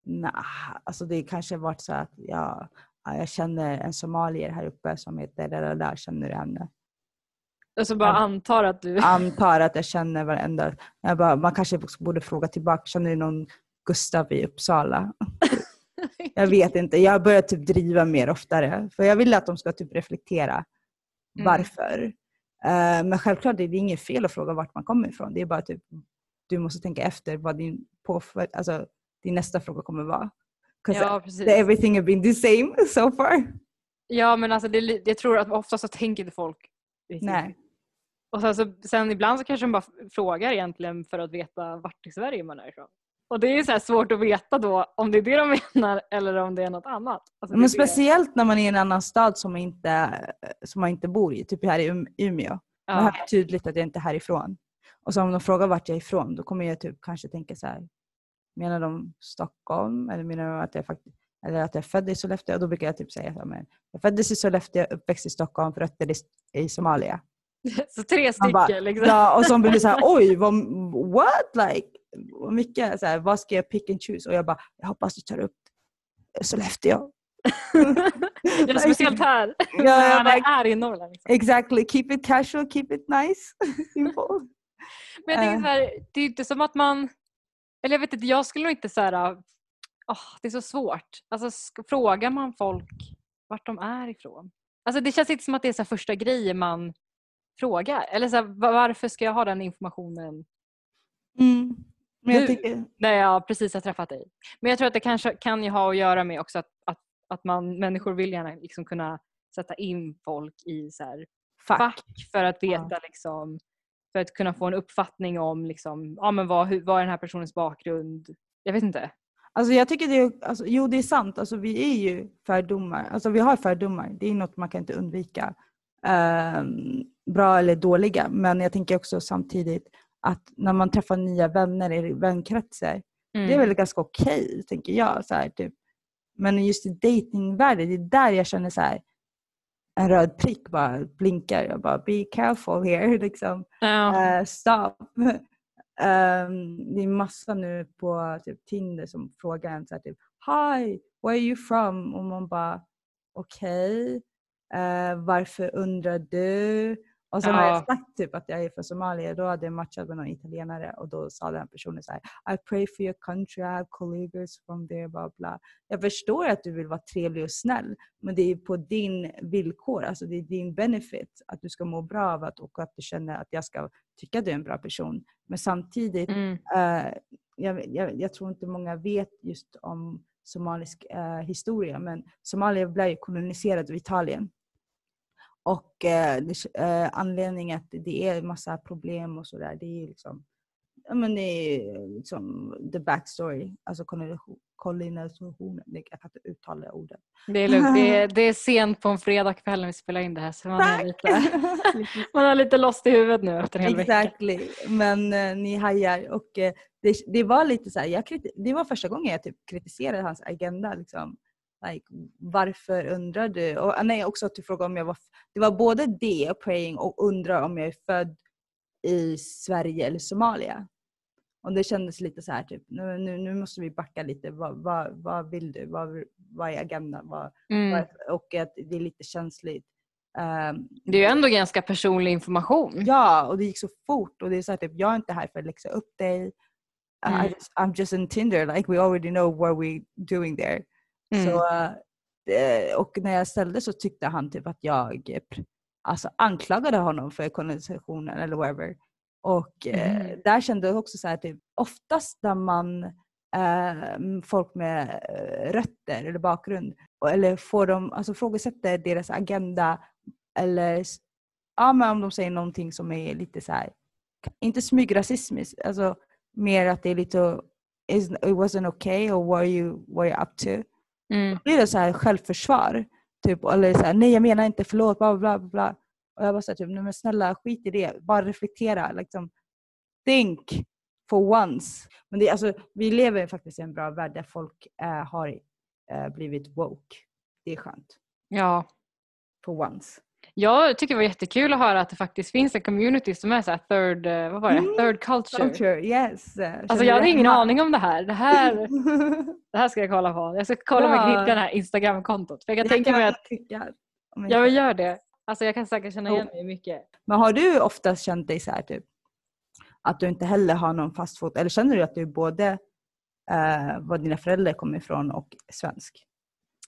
nah, alltså det kanske varit så att jag, ja, jag känner en somalier här uppe som heter där, där, där känner du henne? Alltså bara Ja. antar att du... Antar att jag känner varenda, jag bara, man kanske borde fråga tillbaka, känner du någon Gustav i Uppsala? <laughs> Jag vet inte. Jag har börjat typ driva mer oftare. För jag vill att de ska typ reflektera Mm. varför. Eh, men självklart är det inget fel att fråga vart man kommer ifrån. Det är bara typ du måste tänka efter vad din, påföljd, alltså, din nästa fråga kommer vara. Ja, precis. everything has been the same <laughs> so far. Ja men alltså det, jag tror att ofta så tänker inte folk riktigt. Nej. Och sen, så, sen ibland så kanske de bara frågar egentligen för att veta vart i Sverige man är ifrån. Och det är så svårt att veta då om det är det de menar eller om det är något annat. Alltså Men är det. speciellt när man är i en annan stad som inte, som man inte bor i. Typ här i Um- Umeå. Det här Ja. är tydligt att jag inte är härifrån. Och så om de frågar vart jag är ifrån, då kommer jag typ kanske tänka så här. Menar de Stockholm? Eller menar de att jag, fakt- eller att jag är född i Sollefteå? Och då brukar jag typ säga men jag föddes i Sollefteå, uppväxt i Stockholm, rötter i, i Somalia. <laughs> Så tre stycken bara, liksom. Ja, och så blir det så här, <laughs> oj, vad, what? Like, vad mycket, så här, vad ska jag pick and choose? Och jag bara, jag hoppas du tar upp Sollefteå. <laughs> ja, speciellt här. Ja, jag bara, är här i Norrland. Liksom. exactly, keep it casual, keep it nice. <laughs> Men jag tänker Eh. så här, det är inte som att man... Eller jag vet inte, jag skulle nog inte så här... åh, det är så svårt. Alltså frågar man folk vart de är ifrån? Alltså det känns inte som att det är så första grejen man frågar. Eller så här, va- varför ska jag ha den informationen Mm. Men jag tycker, när jag precis har träffat dig? Men jag tror att det kanske kan ju ha att göra med också att, att, att man, människor vill gärna liksom kunna sätta in folk i så här fuck. fack för att veta liksom, för att kunna få en uppfattning om liksom, ja, men vad, hur, vad är den här personens bakgrund? Jag vet inte. Alltså jag tycker det är, alltså, jo det är sant, alltså, vi är ju fördomar. Alltså vi har fördomar, det är något man kan inte undvika. Ehm, bra eller dåliga, men jag tänker också samtidigt att när man träffar nya vänner i vänkretsar, Mm. det är väl ganska okej tänker jag. Så här, typ. Men just i datingvärlden, det är där jag känner så här, en röd prick bara blinkar. Jag bara be careful here. <laughs> Liksom. ja. Eh, stop. <laughs> Ehm, det är massa nu på typ, Tinder som frågar en så här, typ Hi, where are you from? Och man bara okej. eh, varför undrar du? Och sen har Ja. jag sagt typ att jag är från Somalia, då hade jag matchat med någon italienare och då sa den personen så här I pray for your country, I have colleagues from there, bla bla. Jag förstår att du vill vara trevlig och snäll, men det är på din villkor, alltså det är din benefit att du ska må bra av att och att du känner att jag ska tycka att du är en bra person. Men samtidigt, Mm. eh, jag, jag, jag tror inte många vet just om somalisk eh, historia, men Somalia blev ju koloniserad av Italien. Och eh, det, eh, anledningen att det är massa problem och sådär, det är liksom, ja men det är liksom the backstory, alltså kolonisa- kolonisationen. Jag kan inte uttala ordet. Det är lugnt. Det är, <laughs> det är sent på en fredagkväll när vi spelar in det här så man är lite, <laughs> man är lite lost i huvudet nu efter en hel vecka. Exactly. Men eh, ni hajar. Och, eh, det, det var lite så här, jag det var första gången jag typ kritiserade hans agenda. Liksom. Like, varför undrar du? Och, ah, nej, också att du frågade om jag var... Det var både det, praying, och undra om jag är född i Sverige eller Somalia. Och det kändes lite så här, typ, nu, nu, nu måste vi backa lite. Vad, vad, vad vill du? Vad, vad är agendan? Vad, Mm. och att det är lite känsligt. Ehm, Det är ju ändå ganska personlig information. Ja, och det gick så fort. Och det är så här, typ, jag är inte här för att läxa upp dig. Mm. I just, I'm just in Tinder, like we already know what we're doing there. Mm. Så, eh, och när jag ställde så tyckte han typ att jag eh, alltså, anklagade honom för kolonisationen eller whatever. Och eh, Mm. där kände jag också så här, typ, oftast när man eh, folk med eh, rötter eller bakgrund eller får dem, alltså frågasätter deras agenda eller ja, men om de säger någonting som är lite så här, inte smygrasismiskt, alltså mer att det är lite it wasn't okay or what are you, what are you up to? Mm. Då blir det så här självförsvar. Typ, eller så här, nej jag menar inte, förlåt, bla bla bla. bla. Och jag bara så här, typ, nej men snälla skit i det, bara reflektera. Liksom, think for once. Men det, alltså, vi lever faktiskt i en bra värld där folk eh, har eh, blivit woke. Det är skönt. Ja. For once. Jag tycker det var jättekul att höra att det faktiskt finns en community som är så här third, eh, vad var det? Mm. third culture. Culture, yes. Alltså jag hade ingen aning om det här. Det här, <laughs> det här ska jag kolla på. Jag ska kolla om jag kan hitta det här Instagram-kontot. För jag kan tänka mig att om jag göra det. Alltså jag kan säkert känna igen mig mycket. Men har du ofta känt dig så här typ att du inte heller har någon fast fot eller känner du att du både eh, var dina föräldrar kommer ifrån och svensk?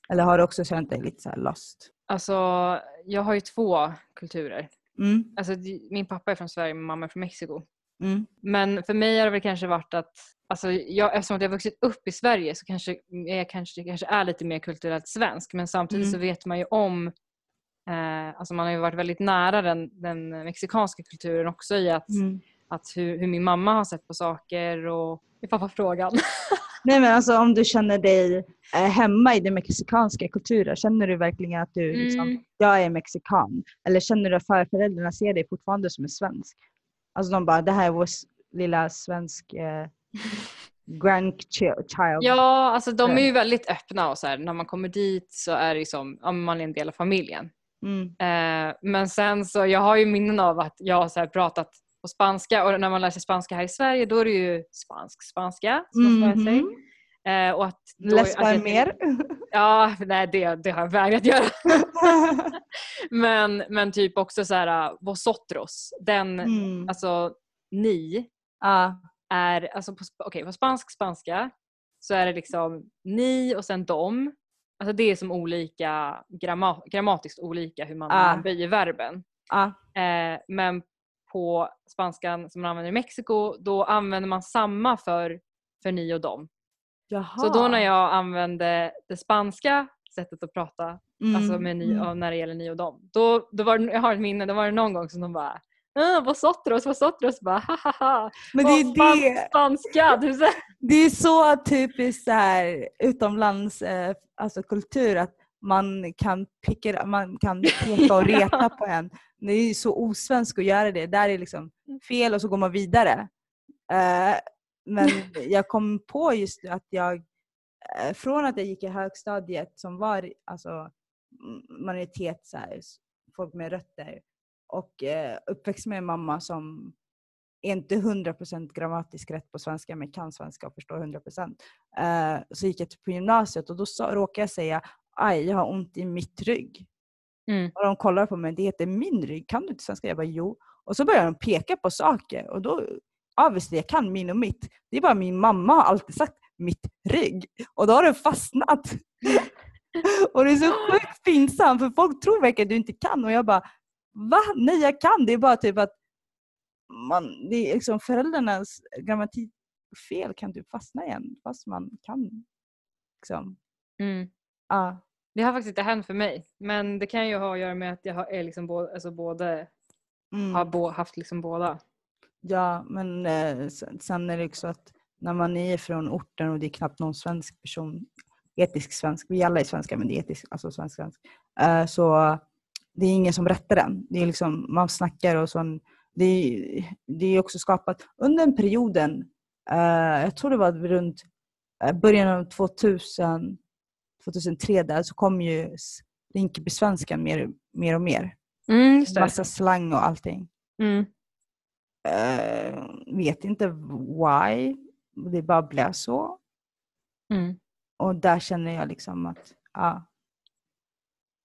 Eller har du också känt dig lite så här lost? Alltså jag har ju två kulturer. Mm. Alltså, min pappa är från Sverige, min mamma är från Mexiko. Mm. Men för mig har det väl kanske varit att, alltså jag, eftersom att jag har vuxit upp i Sverige så kanske jag kanske, kanske är lite mer kulturellt svensk men samtidigt Mm. så vet man ju om, eh, alltså man har ju varit väldigt nära den, den mexikanska kulturen också i att, Mm. att hur, hur min mamma har sett på saker och är pappa frågan. <laughs> Nej men alltså om du känner dig eh, hemma i den mexikanska kulturen, känner du verkligen att du liksom, Mm. jag är mexikan? Eller känner du att föräldrarna ser dig fortfarande som en svensk? Alltså de bara, det här är vår lilla svensk eh, <laughs> grandchild. Ja, alltså de är ju väldigt öppna och så här, när man kommer dit så är det som, ja, man är en del av familjen. Mm. Eh, men sen så, jag har ju minnen av att jag har så här pratat på spanska och när man lär sig spanska här i Sverige då är det ju spansk-spanska som man får lära sig. Mhm. Eh, och att då, att jag- mer? Ja, nej det, det har jag vägrat göra. <laughs> men, men typ också så här, uh, vosotros, den, mm. alltså ni ja. är, alltså på, okej, på spansk spanska så är det liksom ni och sen dom. Alltså det är som olika, gramma, grammatiskt olika hur man, Ah. man böjer verben. Ja. Eh, men på spanskan som man använder i Mexiko då använder man samma för, för ni och dem. Jaha. Så då när jag använde det spanska sättet att prata, Mm, alltså med ni, mm. och när det gäller ni och dem, då, då var det, jag har ett minne, då var det någon gång som de bara ah, vosotros, vosotros, bara ha ha ha. Men det är span- det. Spanska! Det är så typiskt så här, utomlands eh, alltså kultur att man kan, picka, man kan <laughs> peka och reta på en. Det är ju så osvenskt att göra det. Där är liksom fel och så går man vidare. Eh, men <laughs> jag kom på just att jag, eh, från att jag gick i högstadiet som var alltså, majoritet, så här, folk med rötter och eh, uppväxt med en mamma som är inte 100% grammatiskt rätt på svenska men kan svenska och förstår 100%. Eh, så gick jag till- på gymnasiet och då råkade jag säga aj, jag har ont i mitt rygg. Mm. Och de kollar på mig, det heter min rygg, kan du inte svenska? Jag bara jo. Och så börjar de peka på saker och då, obviously jag kan min och mitt. Det är bara min mamma har alltid sagt mitt rygg och då har det fastnat. <laughs> och det är så sjukt pinsamt för folk tror verkligen att du inte kan och jag bara va? Nej jag kan. Det är bara typ att man, det är liksom föräldrarnas grammatikfel kan typ fastna igen fast man kan. Liksom. Mm. Ja. Det har faktiskt inte hänt för mig. Men det kan ju ha att göra med att jag har, är liksom både, alltså både, Mm. har bo, haft liksom båda. Ja, men eh, sen, är det också att när man är från orten och det är knappt någon svensk person, etisk svensk, vi alla är svenskar men det är etisk, alltså svensk svensk, eh, så det är ingen som rättar den. Det är liksom, man snackar och sån, det, är- det är också skapat under den perioden, eh, jag tror det var runt eh, början av 2000, 2003 där så kom ju Rinkeby-svenskan mer, mer och mer. Mm. Massa slang och allting. Mm. Eh, vet inte why. Det bara blev så. Mm. Och där känner jag liksom att ja,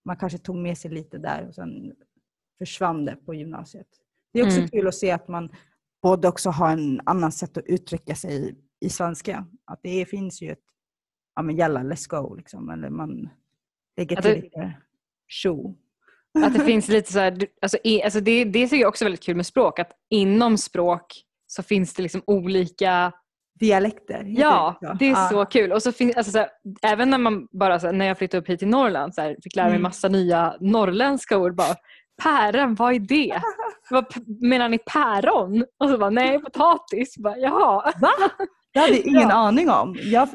man kanske tog med sig lite där och sen försvann det på gymnasiet. Det är också Mm. kul att se att man både också har en annan sätt att uttrycka sig i, i svenska. Att det finns ju ett, ja men jalla, let's go liksom. Eller man lägger till lite tjo. Att det <laughs> finns lite så här, alltså, i, alltså det, det tycker jag också är väldigt kul med språk. Att inom språk så finns det liksom olika Dialekter. Ja, det är Ja. så kul. Och så fin- alltså, så här, även när man bara här, när jag flyttade upp hit till Norrland så här, fick lära mig Mm. massa nya norrländska ord. Bara, päron, vad är det? <laughs> vad menar ni päron? Och så bara, nej potatis. Bara, Jaha. Va? Det hade jag ingen <laughs> Ja. aning om. Jag,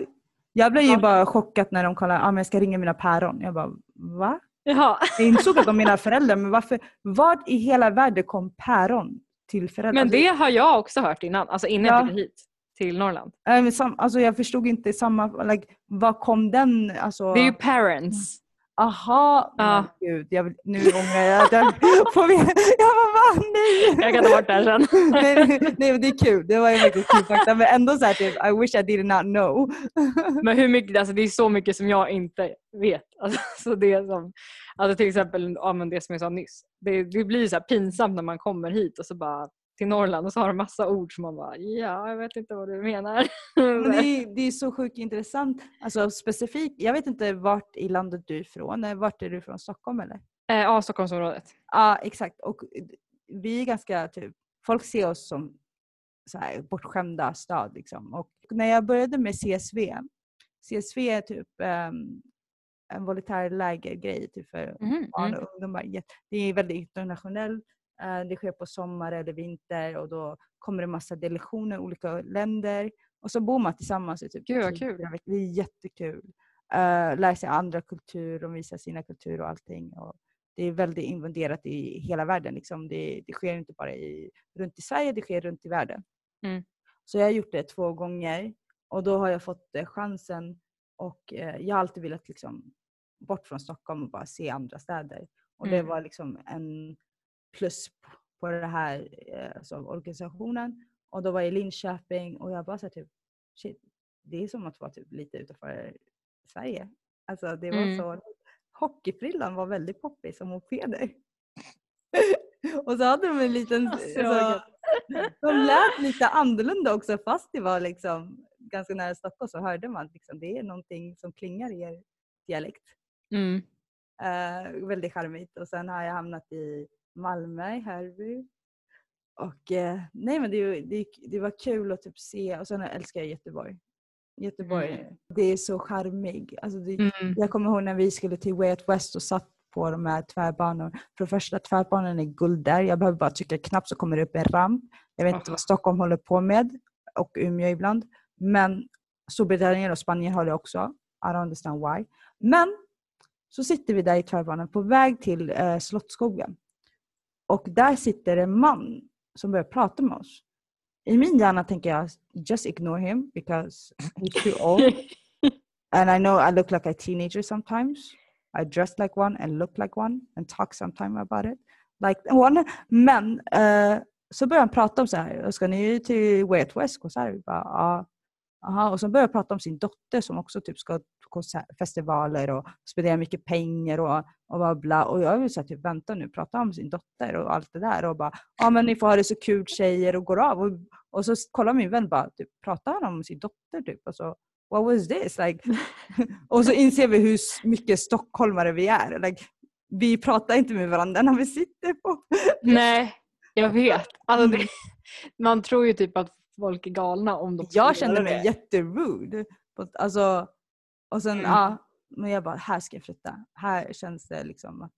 jag blev ju Ja. bara chockad när de kollade, ah, men jag ska ringa mina päron. Jag bara, va? Jaha. Jag insåg att de menar föräldrar, men varför, vart i hela världen kom päron till föräldrar? Men det har jag också hört innan, alltså innan Ja. jag flyttade hit till Norrland. Alltså, äh, alltså, jag förstod inte samma, like, var kom den? Alltså, Det är ju parents. Aha, Ja. men gud, jag, vill- nu ångrar jag att jag <laughs> får vi, Jag bara, va? Nej! Jag kan ta bort det här sen. <laughs> nej, nej, nej, men det är kul. Det var ju faktiskt kul fakta. Men ändå så här, typ, I wish I did not know. <laughs> Men hur mycket, alltså det är så mycket som jag inte vet. Alltså, så det som, alltså till exempel ja, men det som jag sa nyss. Det, det blir så pinsamt när man kommer hit och så bara till Norrland och så har de massa ord som man bara ja, jag vet inte vad du menar. <laughs> Men det, är, det är så sjukt intressant. Alltså specifikt, jag vet inte vart i landet du är ifrån. Eh, Vart är du från? Stockholm eller? eh, ja, Stockholmsområdet. Ja, exakt. Och vi är ganska typ, folk ser oss som så här, bortskämda stad liksom. Och när jag började med CSV, CSV är typ um, en volontär lägergrej typ för Mhm, barn mm. och ungdomar. Jätte- Det är väldigt internationellt. Eh, Det sker på sommar eller vinter och då kommer det massa delegationer, olika länder. Och så bor man tillsammans i typ Gud, vad tre, kul. Det är jättekul. Uh, lär sig andra kulturer och visa sina kulturer och allting. Och det är väldigt invaderat i hela världen. Liksom. Det, det sker inte bara i, runt i Sverige, det sker runt i världen. Mm. Så jag har gjort det två gånger och då har jag fått eh, chansen och eh, jag har alltid velat liksom, bort från Stockholm och bara se andra städer. Och det Mm. var liksom en plus på den här alltså, organisationen. Och då var jag i Linköping och jag bara så här, typ, shit, det är som att vara typ lite utanför Sverige. Alltså det var Mm. så, hockeyfrillan var väldigt poppis som mopeder. <laughs> och så hade de en liten, Alltså, alltså, de lät lite annorlunda också fast det var liksom ganska nära Stockholm så hörde man att liksom, det är någonting som klingar i er dialekt. Mm. Eh, väldigt charmigt. Och sen har jag hamnat i Malmö, i Hörby. Och eh, nej men det, det, det var kul att typ se och sen älskar jag Göteborg. Göteborg, Mm. det är så charmig. Alltså det, Mm. Jag kommer ihåg när vi skulle till Way Out West och satt på de här tvärbanorna. För det första, tvärbanan är guld där. Jag behöver bara trycka knapp så kommer det upp en ramp. Jag vet inte vad Stockholm håller på med och Umeå ibland. Men Storbritannien och Spanien har det också. I don't understand why. Men så sitter vi där i tvärbanan på väg till eh, Slottsskogen. Och där sitter en man som börjar prata med oss. I min hjärna tänker jag just ignore him because <laughs> he's too old. <laughs> And I know I look like a teenager sometimes. I dress like one and look like one and talk sometime about it. Like one. Men eh, så börjar han prata om så här, ska ni till Way West? Och så här, bara, ja. Aha. Och så börjar han prata om sin dotter som också typ ska festivaler och spenderar mycket pengar och, och bla bla. Och jag vill så här, typ vänta nu, prata om sin dotter och allt det där och bara ja men ni får ha det så kul tjejer och går av. Och, och så kollar min vän bara, typ, pratar han om sin dotter typ? Och så, what was this? Like, <laughs> och så inser vi hur mycket stockholmare vi är. Like, vi pratar inte med varandra när vi sitter på... <laughs> Nej, jag vet. Alltså det, Mm. <laughs> man tror ju typ att folk är galna om de Jag kände mig jätterude. Alltså, och sen, Mm. ja, men jag bara, här ska jag flytta. Här känns det liksom att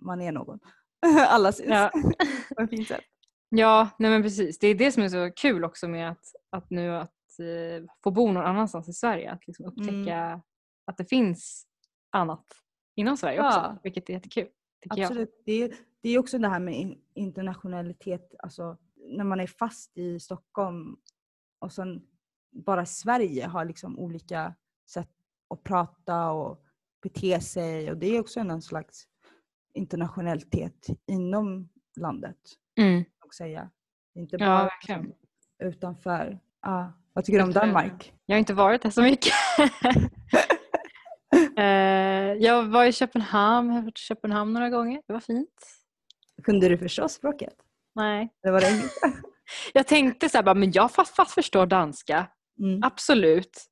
man är någon. <laughs> Alla syns Ja. <laughs> på ett fint sätt. Ja, nej men precis. Det är det som är så kul också med att, att nu att eh, få bo någon annanstans i Sverige. Att liksom upptäcka att det finns annat inom Sverige också. Ja. Vilket är jättekul. Tycker jag. Absolut. Det är, det är också det här med in- internationalitet. Alltså, när man är fast i Stockholm och sen bara Sverige har liksom olika sätt att prata och bete sig. Och det är också en slags internationalitet inom landet. Mm. Och säga. Det Inte Ja, bara verkligen. liksom utanför. Ja. Vad tycker du om. Danmark? Jag har inte varit där så mycket. <laughs> Eh, jag var i Köpenhamn, jag har varit i Köpenhamn några gånger. Det var fint. Kunde du förstå språket? Nej. Eller var det? <laughs> Jag tänkte så här, bara, men jag fast, fast förstår danska. Mm. Absolut.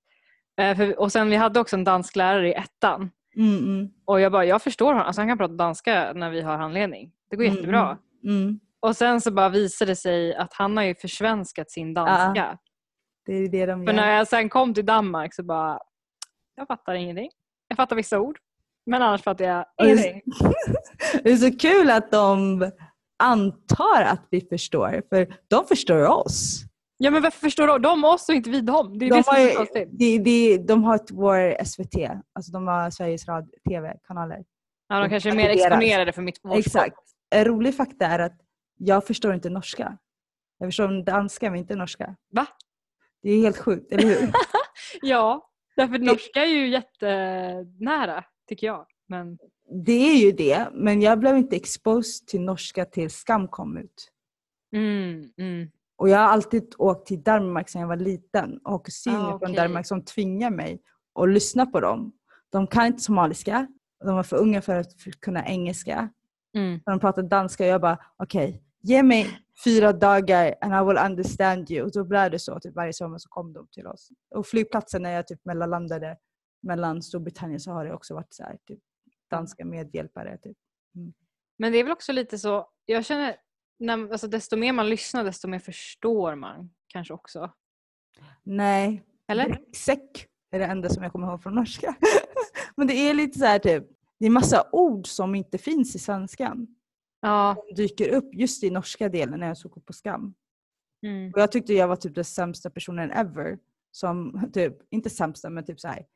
Eh, för, och sen vi hade också en dansklärare i ettan. Mm, mm, Och jag bara, jag förstår honom. Alltså han kan prata danska när vi har handledning. Det går Mm, jättebra. mm. Och sen så bara visade det sig att han har ju försvenskat sin danska. Det är det de För gör. när jag sen kom till Danmark så bara, jag fattar ingenting. Jag fattar vissa ord. Men annars fattar jag ingenting. <laughs> Det är så kul att de antar att vi förstår, för de förstår oss. Ja men varför förstår de oss och inte vi dem? Det är De det som har, är ju, konstigt. de, de, de har vår SVT, alltså de har Sveriges Radio, TV-kanaler. Ja, de kanske är mer är exponerade för mitt vårt Exakt. En rolig fakta är att jag förstår inte norska. Jag förstår danska men inte norska. Va? Det är helt sjukt, eller hur? <laughs> Ja, därför norska är ju jättenära tycker jag. Men det är ju det, men jag blev inte exposed till norska till Skam kom ut. mm, mm. Och jag har alltid åkt till Danmark sedan jag var liten och har kusiner Ah, från okej. Danmark som tvingar mig att lyssna på dem. De kan inte somaliska, de är för unga för att kunna engelska. Mm. De pratar danska och jag bara okej, ge mig fyra dagar and I will understand you. Och då blev det så, typ varje sommar så kom de till oss. Och flygplatsen när jag typ mellanlandade mellan Storbritannien så har det också varit så här, typ danska medhjälpare. Typ. Men det är väl också lite så, jag känner när, alltså, desto mer man lyssnar desto mer förstår man kanske också. Nej, Eller? Ryggsäck är det enda som jag kommer ihåg från norska. <laughs> Men det är lite så här typ, det är massa ord som inte finns i svenskan. Ja. Som dyker upp just i norska delen när jag såg på Skam. Mm. Och jag tyckte jag var typ den sämsta personen ever. Som typ, inte sämsta men typ så här.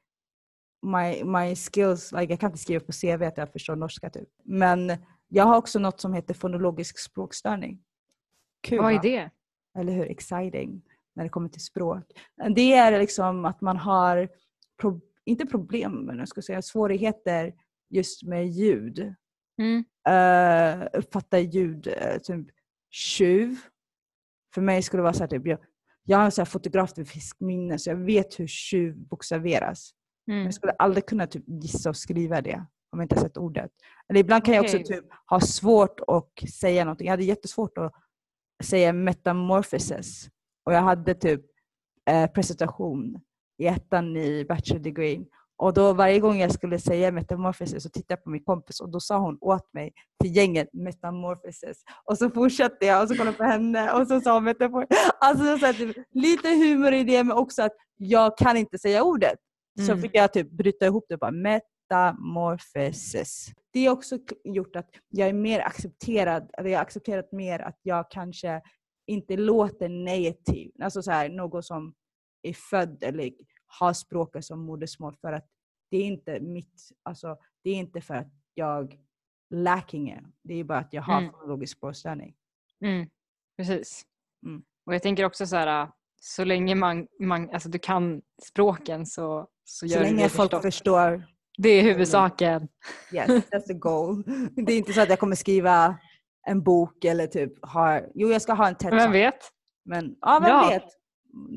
My, my skills, like, jag kan inte skriva på CV att jag förstår norska typ. Men jag har också något som heter fonologisk språkstörning. Kul Vad är det? eller hur, exciting när det kommer till språk. Det är liksom att man har, pro- inte problem, men jag ska säga svårigheter just med ljud. Mm. Uh, uppfatta ljud, uh, typ tjuv. För mig skulle det vara så här, typ, jag, jag har en så här fotografiskt minne så jag vet hur tjuv bokstaveras. Men Mm. jag skulle aldrig kunna typ gissa och skriva det om jag inte sett ordet. Eller ibland kan jag också typ ha svårt att säga någonting. Jag hade jättesvårt att säga metamorphosis. Och jag hade typ eh, presentation i ettan i bachelor degree. Och då varje gång jag skulle säga metamorphosis så tittade jag på min kompis och då sa hon åt mig till gänget metamorphosis. Och så fortsatte jag och så kollade på henne och så sa hon metamorphosis. Alltså så här, typ, lite humor i det men också att jag kan inte säga ordet. Så Mm. fick jag typ bryta ihop det och bara metamorphosis. Det har också gjort att jag är mer accepterad, eller jag har accepterat mer att jag kanske inte låter native, alltså så här, någon som är född eller har språket som modersmål för att det är inte mitt, alltså det är inte för att jag lacking it. Det är bara att jag har Mm. fonologisk språkstörning. Mm. Precis. Mm. Och jag tänker också så här, så länge man, man alltså du kan språken så, så gör Så du länge det folk förstås. förstår, Det är huvudsaken. yes, that's the goal. Det är inte så att jag kommer skriva en bok eller typ ha, jo jag ska ha en TED Vem vet? Men ja, vem Ja. vet?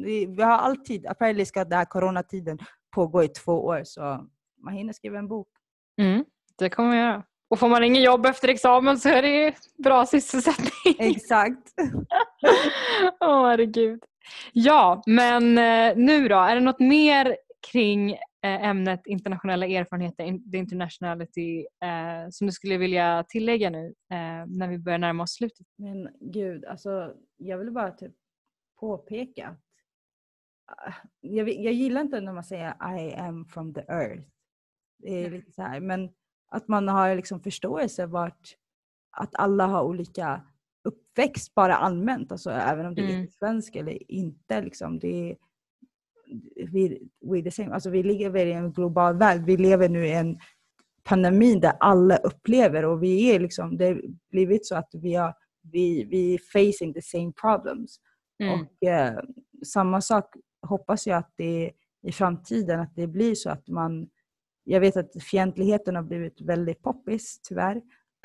Vi, vi har alltid, apparently ska den här coronatiden pågå i två år så man hinner skriva en bok. Mm, det kommer jag göra. Och får man ingen jobb efter examen så är det bra sysselsättning. <laughs> Exakt. Åh oh, herregud. Ja, men eh, nu då? Är det något mer kring ämnet internationella erfarenheter, the internationality, eh, som du skulle vilja tillägga nu när vi börjar närma oss slutet? Men gud, alltså jag vill bara typ påpeka att jag, jag gillar inte när man säger I am from the earth. Det är lite så här, men att man har liksom förståelse vart att alla har olika uppväxt bara allmänt, alltså även om det är mm. svensk eller inte. Liksom, det är, vi, we the same. Alltså, vi lever i en global värld. Vi lever nu i en pandemi där alla upplever och vi är liksom, det har blivit så att vi, har, vi, vi är facing the same problems. Mm. Och eh, samma sak hoppas jag att det i framtiden att det blir så att man jag vet att fientligheten har blivit väldigt poppis tyvärr.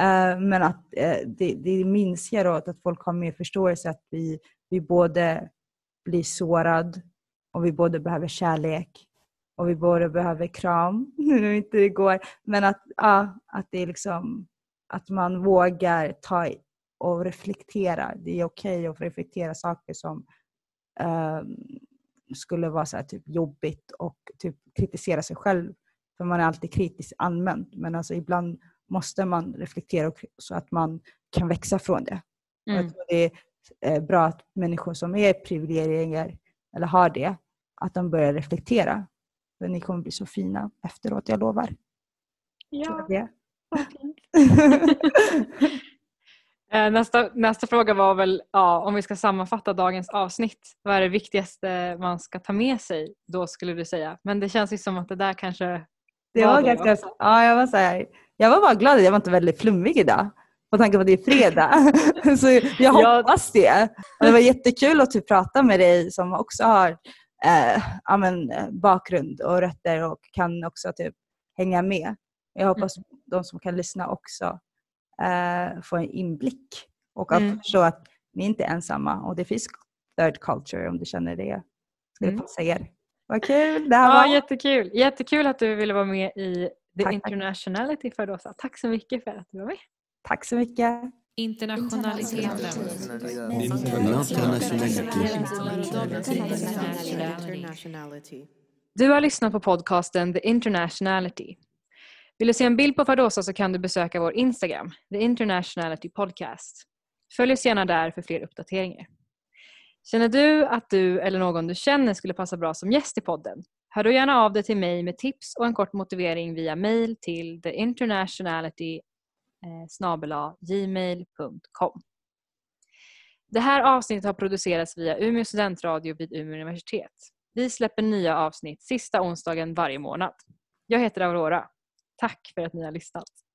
Uh, men att uh, det, det minskar och att folk har mer förståelse att vi, vi både blir sårad och vi både behöver kärlek och vi både behöver kram, <laughs> nu inte det går. Men att, uh, att det är liksom att man vågar ta och reflektera. Det är okej okay att reflektera saker som um, skulle vara så typ jobbigt och typ kritisera sig själv för man är alltid kritisk allmänt. Men alltså ibland måste man reflektera så att man kan växa från det. Mm. Jag tror det är eh, bra att människor som är privilegierade eller har det, att de börjar reflektera. För ni kommer bli så fina efteråt, jag lovar. Ja, det. <laughs> Eh, nästa, nästa fråga var väl ja, om vi ska sammanfatta dagens avsnitt. Vad är det viktigaste man ska ta med sig då skulle du säga? Men det känns ju som att det där kanske det var ganska, ja, jag, var så här, jag var bara glad att jag var inte väldigt flummig idag. På tanke på att det är fredag. <laughs> så jag hoppas det. Och det var jättekul att typ prata med dig som också har eh, amen, bakgrund och rötter och kan också typ hänga med. Jag hoppas mm. de som kan lyssna också eh, får en inblick och att mm. förstå att ni inte är ensamma och det finns third culture om du känner det skulle mm. passa er. Vad kul det här var. Ja, jättekul. jättekul att du ville vara med i The tack, Internationality för Dosa. Tack så mycket för att du var med. Tack så mycket. Internationaliteten. Du har lyssnat på podcasten The Internationality. Vill du se en bild på Fardosa så kan du besöka vår Instagram, The Internationality Podcast. Följ oss gärna där för fler uppdateringar. Känner du att du eller någon du känner skulle passa bra som gäst i podden? Hör då gärna av dig till mig med tips och en kort motivering via mail till theinternationality eh, Eh, gmail.com. Det här avsnittet har producerats via Umeå studentradio vid Umeå universitet. Vi släpper nya avsnitt sista onsdagen varje månad. Jag heter Aurora. Tack för att ni har lyssnat.